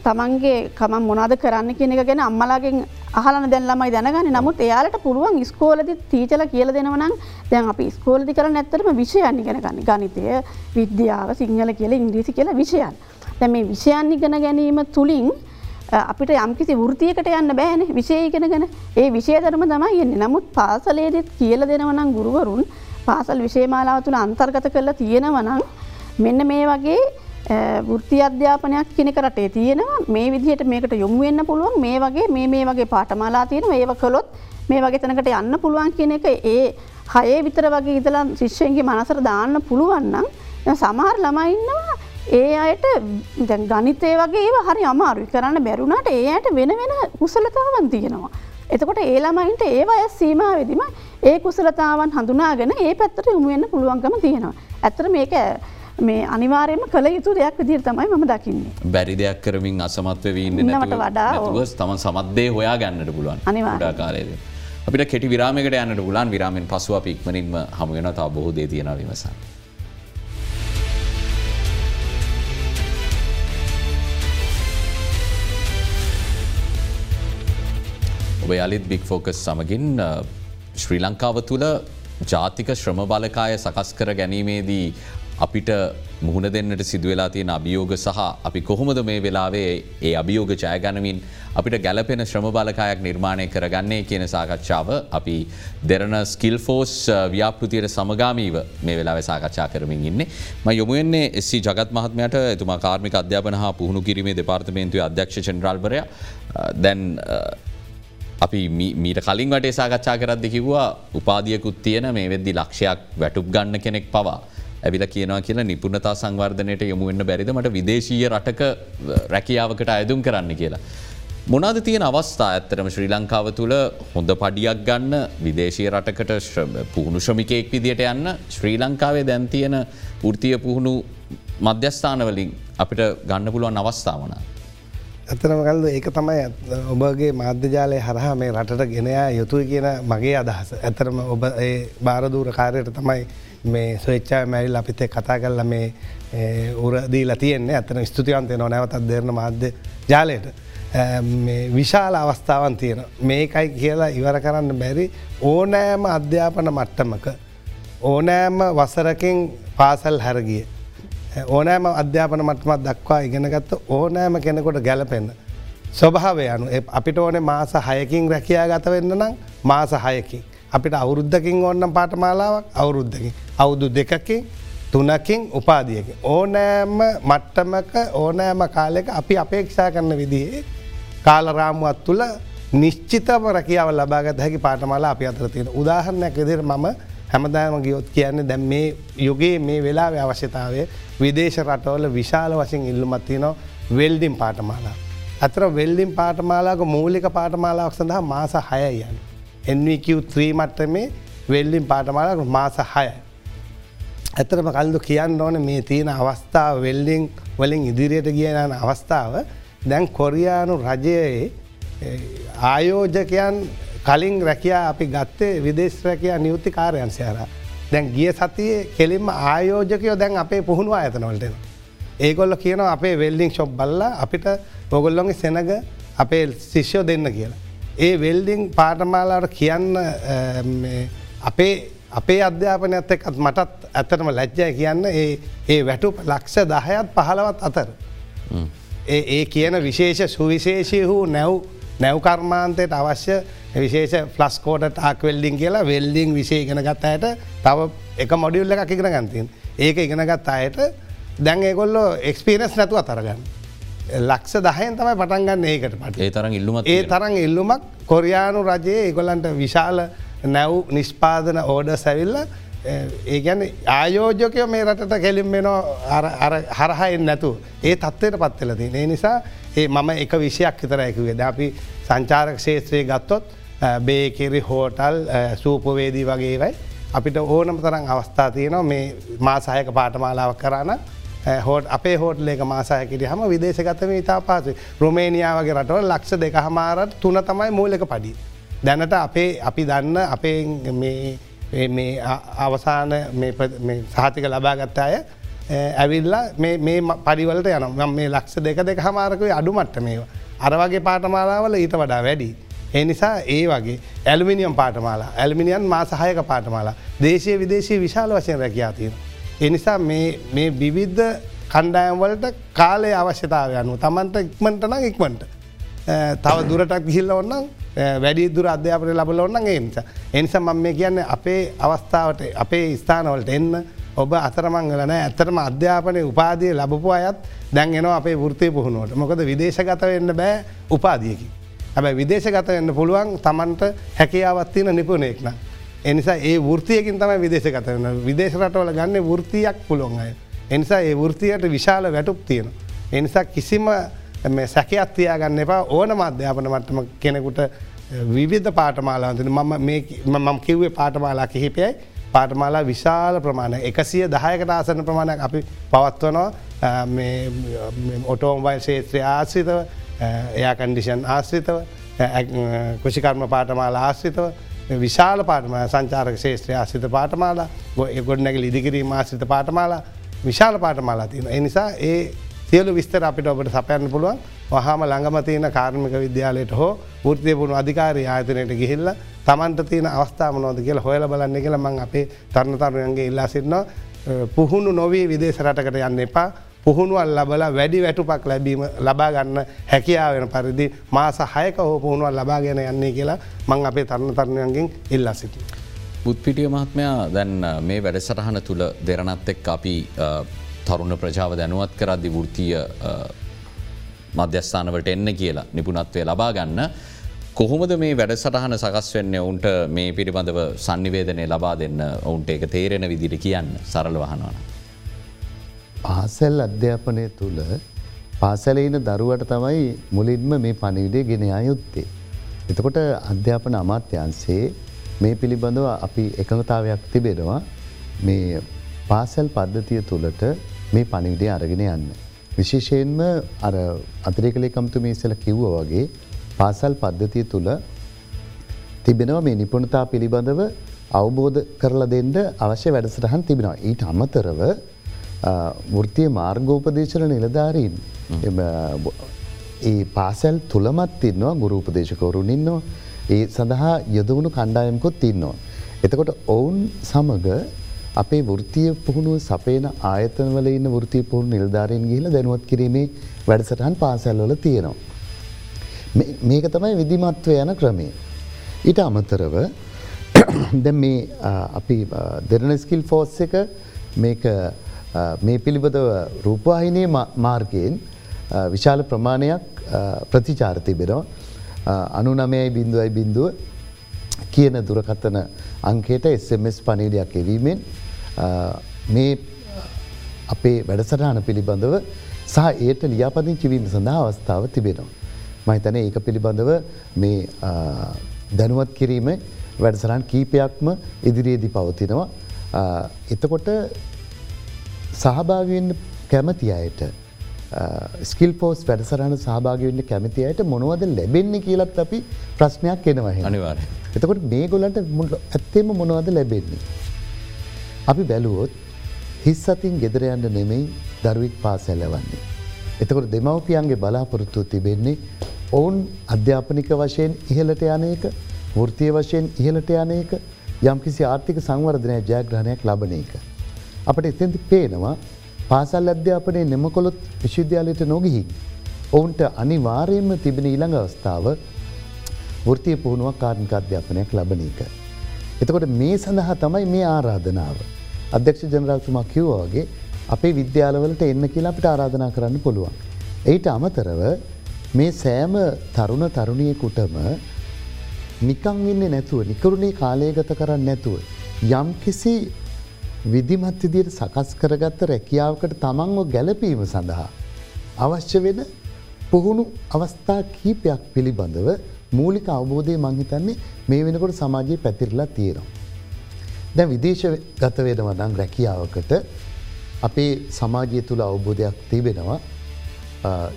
තමන්ගේ කම මොනාද කරන්න කියන එක ගැන අම්මලාගෙන් අහලන දැන්ලමයි දැනගන්න. නමුත් එයාලට පුළුවන් ස්කෝලදි තීචල කියල දෙනවනම් දැන් අපි ස්කෝලදි කර නැත්තරම විෂයන්න ගෙන ගන්න. ගනිතය විද්‍යාව සිංහල කියල ඉංග්‍රීසි කියලා විෂයන්. දැ මේ විෂයන් ඉගෙන ගැනීම තුළින් අපිට යම්කිසි වෘතියකට යන්න බෑන විශේෂගෙන ගැන ඒ විශෂය ධර්ම තමයි එන්නේ. නමුත් පාසලේදෙත් කියල දෙනවනම් ගුරුවරුන් පාසල් විශේමාලාව තුළ අන්තර්ගත කරලා තියෙනවනං මෙන්න මේ වගේ වෘති අධ්‍යාපනයක් කෙනෙක රටේ තියෙනවා. මේ විදිහට මේකට යොමුවෙන්න පුළුවන්. මේ වගේ මේ මේ වගේ පාටමාලා තියෙන ඒව කළොත් මේ වගේ තැනකට යන්න පුළුවන් කියන එක ඒ හයේ විතර වගේ ඉදලා ශිෂ්‍යයන්ගේ මනසර දාන්න පුළුවන්නම් සමහර ළමයින්නවා ඒ අයට ගනිතය වගේ ඒ හරි අමාරු කරන්න බැරුණට ඒ අයට වෙන වෙන කුසලතාවන් තියෙනවා. එතකොට ඒළමයින්ට ඒ අය සීමාවෙදිම ඒ කුසලතාවන් හඳුනාගෙන ඒ පැත්තට යොමුවෙන්න පුළුවන්ගම තියෙනවා. ඇතර මේක මේ අනිවාරයම කළ යුතු දෙයක් විදිර තමයි ම දකින්නේ. බැරි දෙයක් කරමින් අසමත්ව වීන්න ඉන්නවට වඩා තම සමත්දේ හොයා ගන්නට පුළුවන් අනිවාර්යයෙන්. කාලයද. අපිට කෙටි විරාමකට යන්නට පුලන් විරාමෙන් පසුව පික්මනින්ම හමුවෙන තා බොහෝ දේ තියෙන විමසන්න. ඔබ යළිත් බික් ෆෝකස් සමගින් ශ්‍රී ලංකාව තුළ ජාතික ශ්‍රම බලකාය සකස් කර ගැනීමේදී අපිට මුහුණ දෙන්නට සිදුවෙලා තියෙන අභියෝග සහ අපි කොහොමද මේ වෙලාවේ ඒ අභියෝග ජයගනමින් අපිට ගැලපෙන ශ්‍රම බලකායක් නිර්මාණය කරගන්නේ කියන සාකච්ඡාව අපි දෙරන ස්කිල් ෆෝස් ව්‍යාපෘතියට සමගාමීව මේ වෙලා සාකච්ඡා කරමින් ඉන්න. ම යොමුුවන්නේ එස්සි ජගත් මහත්මයට එතුමා කාර්මික අධ්‍යාපන හා පුහුණු කිරීමේ දෙපාර්තමේන්තුව අධ්‍යක්ෂ චෙන්ද්‍රල්බරය දැන් අපි මීට කලින් වටේ සාකච්ඡා කරද්දි කිව්වා උපාදියකුත් තියෙන මේ වෙද්දි ලක්ෂයක් වැටුප් ගන්න කෙනෙක් පවා. ඇවිල කියනවා කියලා නිපුණතා සංවර්ධනයට යොමුවෙන්න බැරිද මට විදේශීය රටක රැකියාවකට අයදුම් කරන්න කියලා. මොනාද තියෙන අවස්ථා ඇත්තරම ශ්‍රී ලංකාව තුළ හොඳ පඩියක් ගන්න විදේශය රටකට පුහුණු ශ්‍රමිකයෙක් විදියට යන්න ශ්‍රී ලංකාවේ දැන් තියෙන ෘතිය පුහුණු මධ්‍යස්ථානවලින් අපිට ගන්න පුළුවන් අවස්ථාවනා. ඇතනම කල්ද ඒක තමයි ඔබගේ මාධ්‍යජාලය හරහා මේ රටට ගෙනයා යුතුයි කියන මගේ අදහස. ඇතරම ඔබ ඒ භාරදූර කාරයට තමයි මේ ස්වච්චා මැරිල් අපිතේ කතා කරල මේ උරදීලා තියෙන්නේ ඇතන ස්තුතිවන්තය නො නැවතත් දෙරන මාධ්‍ය ජාලයට. විශාල අවස්ථාවන් තියෙන. මේකයි කියලා ඉවර කරන්න බැරි ඕනෑම අධ්‍යාපන මට්ටමක. ඕනෑම වසරකින් පාසල් හැරගිය. ඕනෑම අධ්‍යාපන මටමත් දක්වා ඉගෙනගත්ත ඕනෑම කෙනෙකොට ගැලපෙන්න. ස්වභාවය අනු අපිට ඕනේ මාස හයකින් රැකයා ගතවෙන්න නම් මාස හයකින්. අපිට අවුරුද්ධකින් ඕන්නම් පාටමාලාවක් අවුරුද්ධකින්. අවුදු දෙකකින් තුනකින් උපාදියකින්. ඕනෑම මට්ටමක ඕනෑම කාලෙක අපි අපේක්ෂා කරන විදිහේ කාලරාමුවත් තුළ නිශ්චිතම රැකියාව ලබාගත හැකි පාටමාලා අපි අතර තියෙන උදාහරණයක් විදිර මම හැමදාම ගියොත් කියන්නේ දැම් මේ යොගේ මේ වෙලා අවශ්‍යතාවය විදේශ රටවල විශාල වශයෙන් ඉල්ලුමත්ති නො වෙල්ඩිම් පාටමාලා. අතර වෙල්ඩිම් පාටමාලාක මූලික පාටමාලාවක් සඳහා මාස හයයන්. NVQ3 මට්ටමේ වෙල්ඩිම් පාටමාලාක මාස හයයි. ඇතරම කල්දු කියන්න ඕන මේ තියෙන අවස්ථාව වෙල්ඩිං වලින් ඉදිරියට කියනන අවස්ථාව දැන් කොරියානු රජයේ ආයෝජකයන් කලින් රැකයා අපි ගත්තේ විදේශ රැකයා නියුත්ති කාරයන් සයාර. දැන් ගිය සතියේ කෙලින්ම ආයෝජකයෝ දැන් අපේ පුහුණුව ඇතනවලටෙන. ඒගොල්ල කියන අපේ වෙල්ඩිං ශොප් බල්ල අපිට පොගොල්ලොගේ සෙනග අපේ ශිෂ්‍යෝ දෙන්න කියලා. ඒ වෙල්ඩිං පාටමාලාට කියන්න අපේ අපේ අධ්‍යාපනයත් එකත් මටත් ඇතරම ලැජ්ජය කියන්න ඒ වැටු ලක්ෂ දහයත් පහළවත් අතර. ඒ කියන විශේෂ සුවිශේෂය වූ නැව් නැව්කර්මාන්තයට අවශ්‍ය විශේෂ ෆලස්කෝට ටක් වෙල්ඩිං කියලා වෙල්ඩිං විශේ ගෙන ගත් අයට තව එක මොඩියුල්ල එකක් ඉගෙන ගන්තින් ඒක ඉගෙනගත් අයට දැන් ඒගොල්ලෝ එක්ස්පිරස් නැතුව අතරගන්න. ලක්ෂ දහයෙන් තමයි පටන්ගන්න ඒකට පට ඒ තරම් ඉල්ලුම ඒ තරන් ඉල්ලුමක් කොරයානු රජයේ ඒගොල්ලන්ට විශාල නැව් නිෂ්පාදන ඕඩ සැවිල්ල ඒගැන ආයෝජකය මේ රටට කෙලින් වෙනවා හරහයෙන් නැතු ඒ තත්වයට පත්වෙලදී. ඒ නිසා ඒ මම එක විෂයක් විතරයකුවේ ද අපි සංචාරක ශේත්‍රයේ ගත්තොත් බේකිරි හෝටල් සූපවේදී වගේවයි අපිට ඕනම තරම් අවස්ථා තියනවා මේ මාසායක පාටමාලාවක් කරන්න හෝට අපේ හෝටලේක මාසායකිට හම විදේශගතම ඉතා පාසු රොමේනියා වගේ රටවල ලක්ෂ දෙක හමාරට තුන තමයි මූලක පඩි. දැනට අපේ අපි දන්න අපේ මේ මේ අ- අවසාන මේ ප්‍ර- මේ සහතික ලබාගත්ත අය ඇවිල්ලා මේ පරිවලට යන ම මේ ලක්ෂ දෙක දෙක හමාරකවේ අඩුමට්ට මේවා. අරවගේ පාටමාලාවල ඊට වඩා වැඩි. ඒ නිසා ඒ වගේ ඇල්මිනියම් පාටමාලා ඇල්මිනියන් මා සහයක පාටමාලා දේශය විදේශී විශාල වශයෙන් රැකයාතියෙන. එනිසා මේ විවිද්ධ කණ්ඩායම්වලට කාලය අවශ්‍යතාව යනු තමන්ට ඉක්මට නම් ඉක්මට. තව දුරටක් ගිහිල්ල ඔන්නම් වැඩි දුර අධ්‍යාපනය ලබල ඔන්න ඒ නිසා. එනිසා මම මේ කියන්න අපේ අවස්ථාවට අපේ ස්ථානවලට එන්න ඔබ අතරමංගල නෑ ඇතරම අධ්‍යාපනය උපාදිය ලබපු අයත් දැන් එනවා අපේ වෘතය පුහුණුවට මොකද විදේශගත වෙන්න බෑ උපාදියකි. ඇබැ විදේශගත වෙන්න පුළුවන් තමන්ට හැකියාවත්තින නිපුණෙක්න. එනිසා ඒ වෘතියකින් තමයි විදේශගත වන්න විදේශරටවල ගන්න වෘතියක් පුළුවන් අය. එනිසා ඒ වෘතියට විශාල වැටුප් තියෙන. එනිසා කිසිම සැකයක් තියාගන්න එපා. ඕන අධ්‍යාපන මට්ටම කෙනෙකුට විවිධ පාටමාලාන්තින මම මම කිව්වේ පාටමාලා කිහිපයයි. පාටමාලා විශාල ප්‍රමාණ එකසිය දහයකට ආසන ප්‍රමාණයක් අපි පවත්වනවා. ඔටෝම්වයිල් ශේත්‍රය ආශ්‍රිතව එයා කන්ඩිෂන් ආශ්‍රිතව කෘෂිකර්ම පාටමාලා ආශ්‍රිතව විශාල පාටම සංචාරක ශේත්‍රය ආශ්‍රිත පාටමාලා ගොඩ නැගල ඉදිකිරීම ආශ්‍රිත පාටමාලා විශාල පාටමාලා තියෙන. එනිසා ඒ සියලු විස්තර අපිට ඔබට සපයන්න පුළුවන්. වහම ළඟම තියෙන කාර්මික විද්‍යාලයට හෝ ෘතිය පුුණු අධිකාරී ආයතනයට ගිහිල්ල තමන්ට තියෙන අවස්ථාමනෝද කියලා හොයල බලන්න කියලා මං අපේ තරණතරුයන්ගේ ඉල්ලා සිටිනවා. පුහුණු නොවී විදේශ රටකට යන්න එපා. පුහුණුවල් ලබල වැඩි වැටුපක් ලැබීම ලබාගන්න හැකියාවෙන පරිදි මාස හයක හෝ පුහුණුවල් ලබාගෙන යන්නේ කියලා මං අපේ තරණ තරණයන්ගෙන් ඉල්ලා සිටි. බුත්පිටිය මහත්මයා දැන් මේ වැඩසටහන තුළ දෙරනත් එක් අපි තරුණ ප්‍රජාව දැනුවත් කරද්දි වෘතිය මධ්‍යස්ථානවට එන්න කියලා නිපුණත්වය ලබා ගන්න. කොහොමද මේ වැඩසටහන සකස් වෙන්න ඔවුන්ට මේ පිළිබඳව සන්නිවේදනය ලබා දෙන්න ඔවුන්ට එක තේරෙන විදිට කියන්න සරල වහනවන. පාසැල් අධ්‍යාපනය තුළ පාසැලයින දරුවට තමයි මුලින්ම මේ පණිවිඩේ ගෙනයා යුත්තේ. එතකොට අධ්‍යාපන අමාත්‍යන්සේ මේ පිළිබඳව අපි එකඟතාවයක් තිබෙනවා මේ පාසැල් පද්ධතිය තුළට මේ පණිවිඩේ අරගෙන යන්න. විශේෂයෙන්ම අර අතිරේකලේකම්තු මේසල කිව්ව වගේ පාසල් පද්ධතිය තුළ තිබෙනවා මේ නිපුණතා පිළිබඳව අවබෝධ කරලා දෙන්න අවශ්‍ය වැඩසටහන් තිබෙනවා. ඊට අමතරව වෘතිය මාර්ගෝපදේශන නිලධාරීන් ඒ පාසැල් තුළමත් ඉන්නවා ගුරූපදේශකවරුන් ඉන්නවා ඒ සඳහා යොදවුණු කණ්ඩායමකොත් ඉන්නවා. එතකොට ඔවුන් සමග අපේ වෘතිය පුහුණුව සපේන ආයතනවල ඉන්න වෘතිය පුහුණු නිල්ධාරයෙන් ගිහිල දැනුවත් කිරීමේ වැඩසටහන් පාසැල්වල තියෙනවා. මේක තමයි විදිමත්ව යන ක්‍රමය. ඊට අමතරව දැ මේ අපි දෙරන ස්කිල් ෆෝස් එක මේ පිළිබඳව රූපවාහිනය මාර්ගයෙන් විශාල ප්‍රමාණයක් ප්‍රතිචාර්තය බෙනවා අනු නමයයි බින්දුවයි බින්දුව කියන දුරකතන අංකේට SMS පනීඩයක් එවීමෙන් මේ අපේ වැඩසටහන පිළිබඳව සහ ඒට ලියාපදින් කිවීම සඳහා අවස්ථාව තිබෙනවා. මහිතන ඒක පිළිබඳව මේ දැනුවත් කිරීම වැඩසරන් කීපයක්ම ඉදිරියේදි පවතිනවා. එතකොට සහභාගවෙන්න කැමති අයට ස්කිල් පෝස් වැඩසරහන සහභාගවෙන්න කැමතියට මොනවද ලැබෙන්නේ කියලත් අපි ප්‍රශ්නයක් එනවහ අනිවාර. එතකොට මේ ගොලන්ට ඇත්තේම මොනවද ලැබෙන්නේ. අපි බැලුවොත් හිස් අතින් ගෙදරයන්න නෙමෙයි දරුවික් පාසැලවන්නේ. එතකොට දෙමවපියන්ගේ බලාපොරොත්තු තිබෙන්නේ ඔවුන් අධ්‍යාපනික වශයෙන් ඉහලට යනයක වෘතිය වශයෙන් ඉහලට යනයක යම්කිසි ආර්ථික සංවර්ධනය ජයග්‍රහණයක් ලබන එක. අපට එතැති පේනවා පාසල් අධ්‍යාපනය නෙමකොළොත් විශ්විද්‍යාලයට නොගිහි. ඔවුන්ට අනිවාරයෙන්ම තිබෙන ඊළඟ අවස්ථාව වෘතිය පුහුණුවක් කාර්මික අධ්‍යාපනයක් ලබන එක. එතකොට මේ සඳහා තමයි මේ ආරාධනාව. අධ්‍යක්ෂ ජනරාතුමා කිව්වාගේ අපේ විද්‍යාලවලට එන්න කියලා අපිට ආරාධනා කරන්න පුළුවන්. එයිට අමතරව මේ සෑම තරුණ තරුණියකුටම නිකං ඉන්න නැතුව නිකරුණේ කාලයගත කරන්න නැතුව. යම් කිසි විදිමත් විදියට සකස් කරගත්ත රැකියාවකට තමන්ව ගැලපීම සඳහා. අවශ්‍ය වෙන පුහුණු අවස්ථා කීපයක් පිළිබඳව මූලික අවබෝධය මංහිතන්නේ මේ වෙනකොට සමාජයේ පැතිරලා තියෙනවා. දැ විදේශ ගත වෙනවනම් රැකියාවකට අපේ සමාජය තුළ අවබෝධයක් තිබෙනවා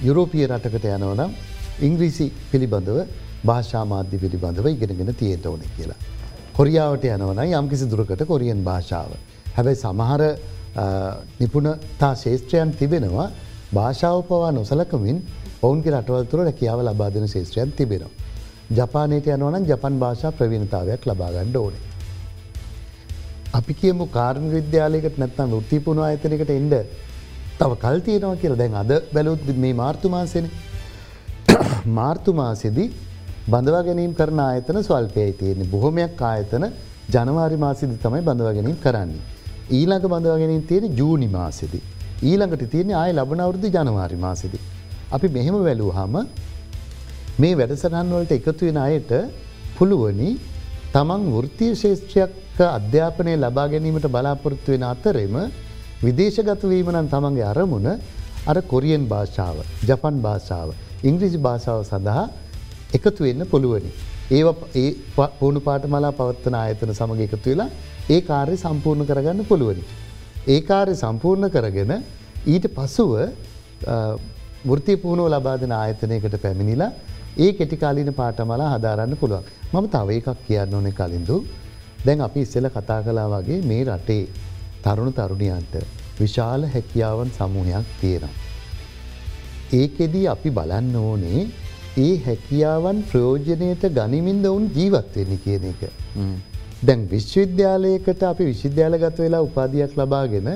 යුරෝපිය රටකට යනවනම් ඉංග්‍රීසි පිළිබඳව භාෂාමාධ්‍ය පිළිබඳව ඉගෙනගෙන තියට ඕන කියලා. කොරියාවට යනවන යම් කිසි දුරකට කොරියන් භාෂාව. හැබැයි සමහර නිපුණතා ශේෂත්‍රයන් තිබෙනවා භාෂාව පවා නොසලකමින් ඔවුන්ගේ රටවල් තුර රැකියාව ලබාදන ශේෂත්‍රයන් තිබෙනවා. ජපානයට යනවනම් ජපන් භාෂා ප්‍රවීණතාවයක් ලබාගණ්ඩ ඕනේ. අපි කියමු කාර්ම විද්‍යාලයකට නැත්නම් ෘත්තිපුුණ අයතනකට එන්ඩ තව කල්තියනවා කියලා දැන් අද බැලුත් මේ මාර්තුමාසෙන මාර්තුමාසෙදී බඳවා ගැනීම් කරන ආයතන ස්වල්පයයි තියෙන්නේ බොහොමයක් ආයතන ජනවාරි මාසිදි තමයි බඳවා ගැනීම් කරන්නේ. ඊළඟ බඳවා ගැනීම් තියෙන ජූනි මාසෙදි. ඊළඟට තියෙන ආය ලබනවරුදු ජනවාරි මාසිදි. අපි මෙහෙම වැලූ හම මේ වැඩසටහන්වලට එකතු වෙන අයට පුළුවනි තමන් වෘතිය ශේෂත්‍රයක් අධ්‍යාපනය ලබා ගැනීමට බලාපොරොත්තු වෙන අතරෙම විදේශගතවීමනන් තමන්ගේ අරමුණ අර කොරියන් භාෂාව ජපන් භාෂාව ඉංග්‍රිසි භාෂාව සඳහා එකතු වෙන්න පුළුවනි. ඒ ඒ පූුණු පාටමලා පවත්වන ආයතන සමඟ එකතු වෙලා ඒ කාර්ය සම්පූර්ණ කරගන්න පුළුවනි. ඒ කාර්ය සම්පූර්ණ කරගෙන ඊට පසුව වෘති පුහුණුව ලබාදන ආයතනයකට පැමිණිලා ඒ කෙටිකාලින පාටමලා හදාරන්න පුළුවන්. මම තව එකක් කියන්න ඕනෙ කලින්දු දැන් අපි ඉස්සෙල කතා කලා වගේ මේ රටේ තරුණු තරුණියන්ට විශාල හැකියාවන් සමූහයක් තියෙනවා. ඒකෙදී අපි බලන්න ඕනේ ඒ හැකියාවන් ප්‍රයෝජනයට ගනිමින්ද ඔවුන් ජීවත්වෙන්න කියන එක. දැන් විශ්වවිද්‍යාලයකට අපි විශ්විද්‍යාලගත වෙලා උපාධයක් ලබාගෙන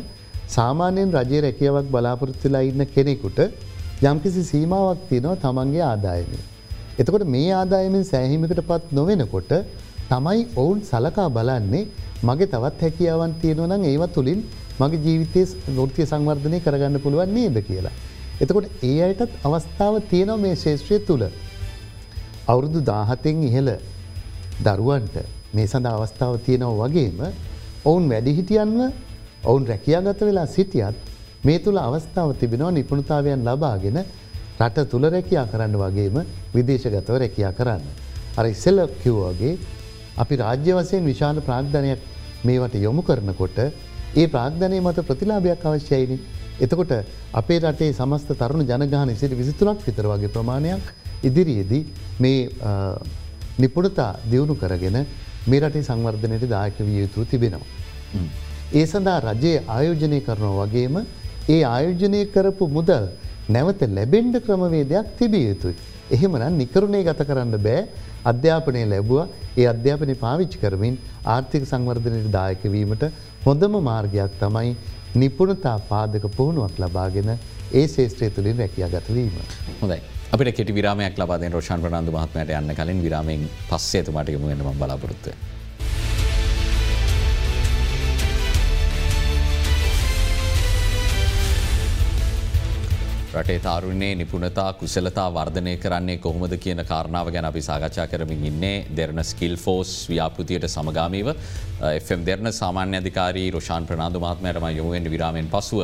සාමාන්‍යයෙන් රජය රැකියාවක් බලාපොරොත්තුලා ඉන්න කෙනෙකුට යම්කිසි සීමාවක් තියෙනවා තමන්ගේ ආදායමය. එතකොට මේ ආදායමෙන් සෑහිමකට පත් නොවෙනකොට තමයි ඔවුන් සලකා බලන්නේ මගේ තවත් හැකියාවන් තියෙනවනම් ඒව තුළින් මගේ ජීවිතය ගෘතිය සංවර්ධනය කරගන්න පුළුවන් නේද කියලා. එතකොට ඒ අයටත් අවස්ථාව තියෙනව මේ ශේෂත්‍රය තුළ. අවුරුදු දාහතෙන් ඉහළ දරුවන්ට මේ සඳ අවස්ථාව තියෙනව වගේම ඔවුන් වැඩිහිටියන්ව ඔවුන් රැකියාගත වෙලා සිටියත් මේ තුළ අවස්ථාව තිබෙනවා නිපුණතාවයන් ලබාගෙන රට තුළ රැකයා කරන්න වගේම විදේශගතව රැකයා කරන්න. අර ඉස්සෙල්ල කිව්වගේ අපි රාජ්‍ය වසයෙන් විශාල ප්‍රාග්ධනයක් මේවට යොමු කරනකොට ඒ ප්‍රාග්ධනය මත ප්‍රතිලාභයක් අවශ්‍යයිනි. එතකොට අපේ රටේ සමස්ත තරුණ ජනගාන සිට විසිතුනක් විතර වගේ ප්‍රමාණයක් ඉදිරියේදී මේ නිපුණතා දියුණු කරගෙන මේ රටේ සංවර්ධනයට දායක විය යුතු තිබෙනවා. ඒ සඳහා රජයේ ආයෝජනය කරනවා වගේම ඒ ආයෝජනය කරපු මුදල් නැවත ලැබෙන්ඩ ක්‍රමවේදයක් තිබිය යුතුයි. එහෙමනම් නිකරුණේ ගත කරන්න බෑ අධ්‍යාපනය ලැබුව ඒ අධ්‍යාපනය පාවිච්චි කරමින් ආර්ථික සංවර්ධනයට දායකවීමට හොඳම මාර්ගයක් තමයි නිපුණතා පාදක පුහුණුවක් ලබාගෙන ඒ ශේත්‍රය තුළින් රැකිය ගතවීම. හොඳයි. අපිට කෙටි විරාමයක් ලබාදෙන් රෝෂන් ප්‍රනාන්දු මහත්මයට යන්න කලින් විරාමෙන් පස්සේතුමට යමුගෙනම බලාපොරොත්තුව. රටේ තාරුණයේ නිපුණතා කුසලතා වර්ධනය කරන්නේ කොහොමද කියන කාරණාව ගැන අපි සාකච්ඡා කරමින් ඉන්නේ දෙරන ස්කිල් ෆෝස් ව්‍යාපෘතියට සමගාමීව එම් දෙරන සාමාන්‍ය අධිකාරී රෝෂාන් ප්‍රනාාදු මහත්මයටම යොමුුවෙන් විරාමෙන් පසුව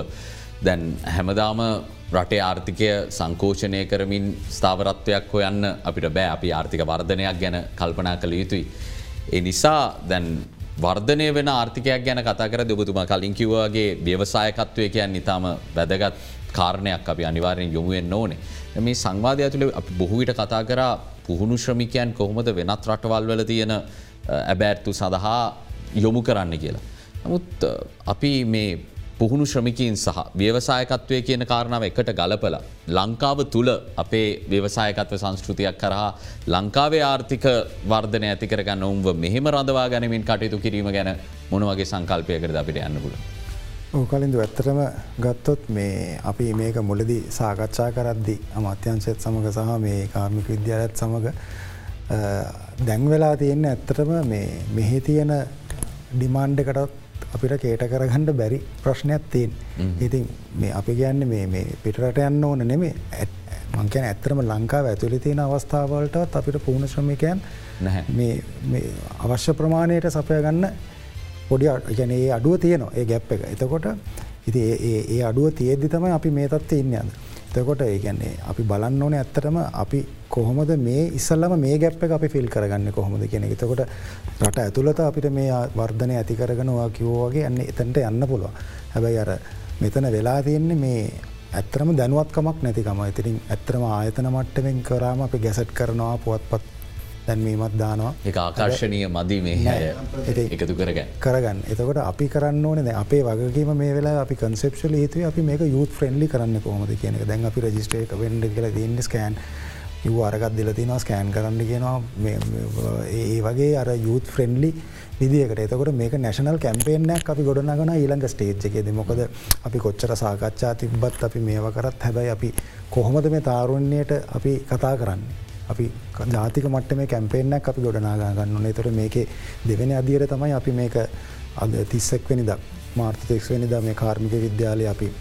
දැන් හැමදාම රටේ ආර්ථිකය සංකෝෂණය කරමින් ස්ථාවරත්වයක් හොයන්න අපිට බෑ අපි ආර්ථික වර්ධනයක් ගැන කල්පනා කළ යුතුයි. ඒ නිසා දැන් වර්ධනය වෙන ආර්ථිකයක් ගැන කතා කර දෙබතුම කලින් කිව්වාගේ ව්‍යවසායකත්වය කියන් නිතාම වැදගත් කාරණයක් අපි අනිවාරයෙන් යොමුුවෙන් ඕනේ. මේ සංවාධය තුළ අපි බොහවිට කතා කරා පුහුණු ශ්‍රමිකයන් කොහොමද වෙනත් රටවල් වල තියෙන ඇබෑර්තු සඳහා යොමු කරන්න කියලා. නමුත් අපි මේ පුහුණු ශ්‍රමිකින් සහ ව්‍යවසායකත්වය කියන කාරණාව එකට ගලපල. ලංකාව තුළ අපේ ව්‍යවසායකත්ව සංස්කෘතියක් කරහා ලංකාවේ ආර්ථික වර්ධන ඇතිකරගන්න ඔවුන්ව මෙහෙම රඳවා ගැනමින් කටයුතු කිරීම ගැන මොනවගේ සංකල්පයකරද අපිට යන්න පුළ. කලින්ද ඇත්තටම ගත්තොත් මේ අපි මේක මුලදි සාකච්ඡා කරද්දි අමාත්‍යංශයත් සමඟ සහ මේ කාර්මික විද්‍යාලත් සමඟ දැන්වෙලා තියෙන්න ඇත්තටම මේ මෙහි තියෙන ඩිමාන්්ඩකටත් අපිට කේට කරගණ්ඩ බැරි ප්‍රශ්නයක් තියෙන් ඉතින් මේ අපි කියන්න මේ පිටරට යන්න ඕන නෙමේ මංකැන ඇත්තරම ලංකාව ඇතුලි තියෙන අවස්ථාවලටත් අපිට පුුණ ශ්‍රමිකයන් අවශ්‍ය ප්‍රමාණයට සපයගන්න පොඩි ගැන ඒ අඩුව තියනවා ඒ ගැප් එක. එතකොට ඉති ඒ අඩුව තියෙද්දි තමයි අපි මේ තත්ව ඉන්න අද. එතකොට ඒගැන්නේ අපි බලන්න ඕන ඇත්තටම අපි කොහොමද මේ ඉස්සල්ලම මේ ගැප් එක අපි ෆිල් කරගන්න කොහොමද කියෙන එතකොට රට ඇතුළත අපිට මේ වර්ධනය ඇති කරගෙනවා කිවෝගේ යන්න එතැන්ට යන්න පුළුව හැබැයි අර මෙතන වෙලා තියෙන්නේ මේ ඇත්තරම දැනුවත්කමක් නැතිකම. ඉතිරින් ඇත්තරම ආයතන මට්ටමෙන් කරාම අපි ගැසට් කරනවා පුවත්පත් දැන්වීමත් දානවා. එක ආකර්ශණය මදී මේ ඉතින්- එකතු කරගැන්. කරගන්න. එතකොට අපි කරන්න ඕන අපේ වගේම මේ වෙලා අපි කන්සෙප්ෂල් ඒතුව අපි මේක යුත් ෆ්‍රෙන්ඩලි කරන්න කොමද කියන දැන් අපි රජිස්ටේ එක වෙන්ඩ කියල දන්න ස්කෑන් යව අරගත් දෙලතිනවා ස්කෑන් කරන්න කියනවා. මේ- මේ- ඒ වගේ අර යුත් ෆ්‍රෙන්ඩලි විදිකට එතකොට මේක නැශනල් කැම්පේනයක් අපි ගොඩනගන ඊළඟ ස්ටේජ් එකේද. මොකද අපි කොච්චර සාකච්ඡා තිබ්බත් අපි මේව කරත් හැබැයි අපි කොහොමද මේ තාරුණ්‍යයට අපි කතා කරන්නේ. අපි ජාතික මට්ට මේ කැම්පේනක් අපි ගොඩනාගන්න තොර මේක දෙවෙන අදියට තමයි අපි මේක අද තිස්සෙක් වෙනිද මාර්තතෙක් වෙනිද මේ කාර්මික විද්‍යාලය අපි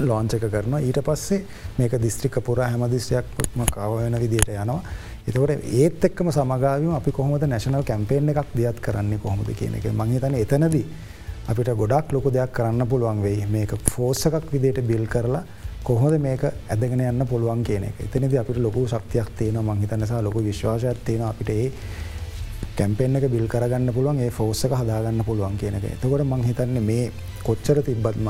ලෝංචක කරන ඊට පස්සේ මේක දිස්ත්‍රික පුර හැමදිස්්‍යයක්ම කවයන විදියට යනවා. එතකට ඒත් එක්කම සමගාවම අපි කොහොමද නැශනල් කැම්පේෙන් එකක් දියත් කරන්නේ කොහොමද කියන එක. මංහිතන එතනදී අපිට ගොඩක් ලොකු දෙයක් කරන්න පුළුවන් වෙයි. මේක ෆෝස්සකක් විදියට බිල් කරලා කොහොද මේක ඇදගෙන යන්න පුළුවන් කියන එක? එතනද අපිට ලොකු ශක්තියක් තියෙන මංහිතනසා ලොකු විශ්වාසයක් තියෙන අපිට ඒ කැම්පෙන් එක බිල් කරගන්න පුළුවන් ඒ ෆෝස්සක හදාගන්න පුළුවන් කියන එක. එතකොට මං හිතන්නේ මේ කොච්චර තිබ්බත්ම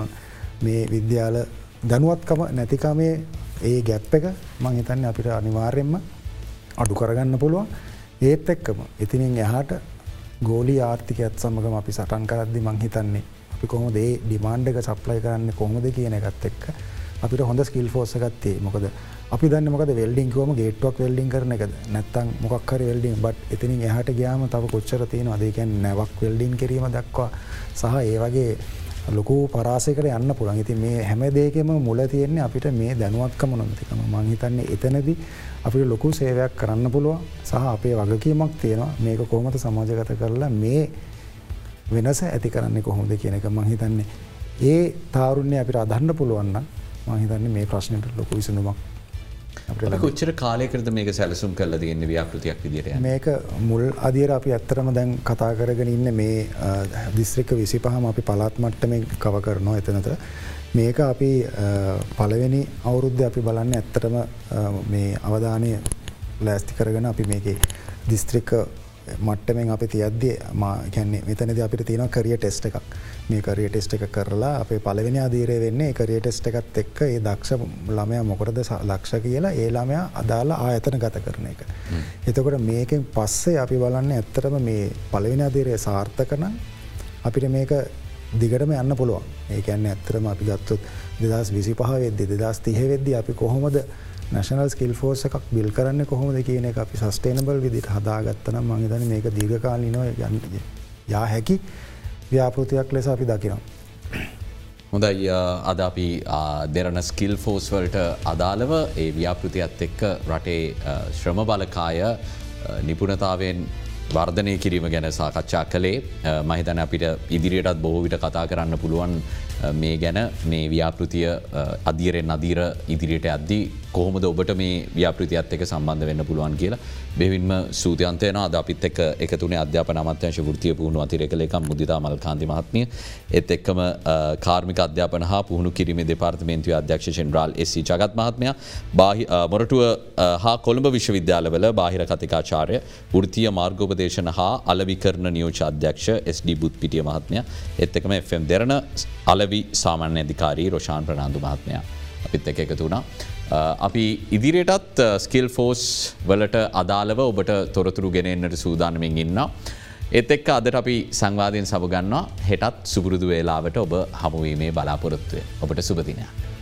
මේ විද්‍යාල දැනුවත්කම නැතිකමේ ඒ ගැප් එක මං හිතන්න අපිට අනිවාර්යෙන්ම අඩු කරගන්න පුළුවන්. ඒත් එක්කම ඉතිනින් එහාට ගෝලි ආර්ථිකයත් සමගම අපි සටන් කරද්දි මං හිතන්නේ අපි කොහොම දේ ඩිමාන්්ඩ එක සප්ලයි කරන්න කොහොමද කියන එකත් එක්ක අපිට හොඳ ස්කිල් ෆෝසගත්තේ මොකද අපි දන්න මොකද වෙල්ඩිංකවම ගේට්වක් වෙල්ඩිං කරන එකද? නැත්තන් මොක්හර වෙල්ඩිං බට් එතිනින් එහට ගයාම තව කොච්චර තියෙන අදකැන් නැවක් වෙල්ඩිං කිරීම දක්වා සහ ඒ වගේ ලොකු පරාසකට යන්න පුළන් ඉති මේ හැම දේකෙම මුල තියෙන්නේ අපිට මේ දැනුවත්කම නොමතිකම මංහිතන්නේ එතනදී අපිට ලොකු සේවයක් කරන්න පුළුව සහ අපේ වගකීමක් තියෙනවා. මේක කොහමත සමාජගත කරලා මේ වෙනස ඇති කරන්නේ කොහොමද කියන එක මංහිතන්නේ ඒ තාරුණ්‍ය අපිට අදන්න පුළුවන්න මහිතන්නේ මේ ප්‍රශ්නයට ලොකු විසඳුමක්. කොච්චර කාලයකරද මේක සැලසුම් කල තියන්න ව්‍යාපෘතියක් විදිරය මේක මුල් අදිර අපි ඇත්තරම දැන් කතා කරගෙන ඉන්න මේ දිස්ත්‍රික විසි පහම අපි පලාත් මට්ටම කව කරනවා එතනත මේක අපි අ, පළවෙනි අවුරුද්ධ අපි බලන්න ඇත්තටම මේ අවධානය ලෑස්ති කරගෙන අපි මේක දිස්ත්‍රික්ක මට්ටමෙන් අපි තියද්දේ මැන්නේ මෙතනද අපිට තියෙන කරිය ටෙස්ට එකක්. මේ කරිය ටෙස්ට එක කරලා අපේ පලවෙනි අදීරය වෙන්නේ කරිය ටෙස්ට එකත් එක්ක ඒ දක්ෂ ළමය මොකටද දක්ෂ කියලා ඒ ළමයා අදාලා ආයතන ගත කරන එක. එතකොට මේකෙන් පස්සේ අපි බලන්න ඇත්තරම මේ පලවෙනි අදීරය සාර්ථකන අපිට මේක දිගටම යන්න පුළුවන්. ඒකන්න ඇත්තරම අපි ගත්තොත් දෙදස් විසි පහ වෙද්දි දෙදස් තිහ වෙද්දි අපි කොහොමද නැශනල් ස්කිල් ෆෝර්ස එකක් බිල් කරන්න කොහොමද කියන එක අපි සස්ටේනබල් විදිට හදාගත්තනම් මංහිතන මේක දීර්ඝකාලිනව යන්න යා හැකි ව්‍යාපෘතියක් ලෙස අපි දකිනවා. හොඳයි අ, අද අපි ආ, දෙරන ස්කිල් ෆෝස්වල්ට අදාළව ඒ ව්‍යාපෘතියත් එක්ක රටේ අ, ශ්‍රම බලකාය අ, නිපුණතාවෙන් වර්ධනය කිරීම ගැන සාකච්ඡා කළේ අ, මහිතන අපිට ඉදිරියටත් බොහෝ විට කතා කරන්න පුළුවන් අ, මේ ගැන මේ ව්‍යාපෘතිය අ, අදියරෙන් අදීර ඉදිරියට අද්දි කොහොමද ඔබට මේ ව්‍යාපෘතියත් එක සම්බන්ධ වෙන්න පුළුවන් කියලා බෙවින්ම සූතියන්තයන අද අපිත් එක් එකතුනේ අධ්‍යාපන අමත්‍යංශ වෘතිය පුහුණු අතිරෙකලෙක මුදිතා මල් කාන්ති මහත්මිය. එත් එක්කම අ, කාර්මික අධ්‍යාපන හා පුහුණු කිරීම දෙපාර්තමේන්තුව අධ්‍යක්ෂ ෙන්රාල් එසි ජගත් මහත්මය බාහි අ, මොරටුව අ, හා කොළඹ විශ්වවිද්‍යාලවල බාහිර කතිකාචාරය ෘතිය මාර්ගෝපදේශන හා අලවිකරණ නියෝච අධ්‍යක්ෂ SD බුත් පිටිය මහත්මය. එත් එකම එම් දෙරන අලවි සාමාන්‍ය අධිකාරී රෝෂාන් ප්‍රනාාන්දු මහත්මය අපිත් එක එකතු වුණා. අ, අපි ඉදිරියටත් ස්කිල් ෆෝස් වලට අදාළව ඔබට තොරතුරු ගෙනෙන්න්නට සූදානමින් ඉන්න. එත් එක්ක අදට අපි සංවාධයෙන් සබගන්නවා හෙටත් සුපුරුදු වේලාවට ඔබ හමුවීමේ බලාපොරොත්තුවය ඔබට සුපතිනයක්.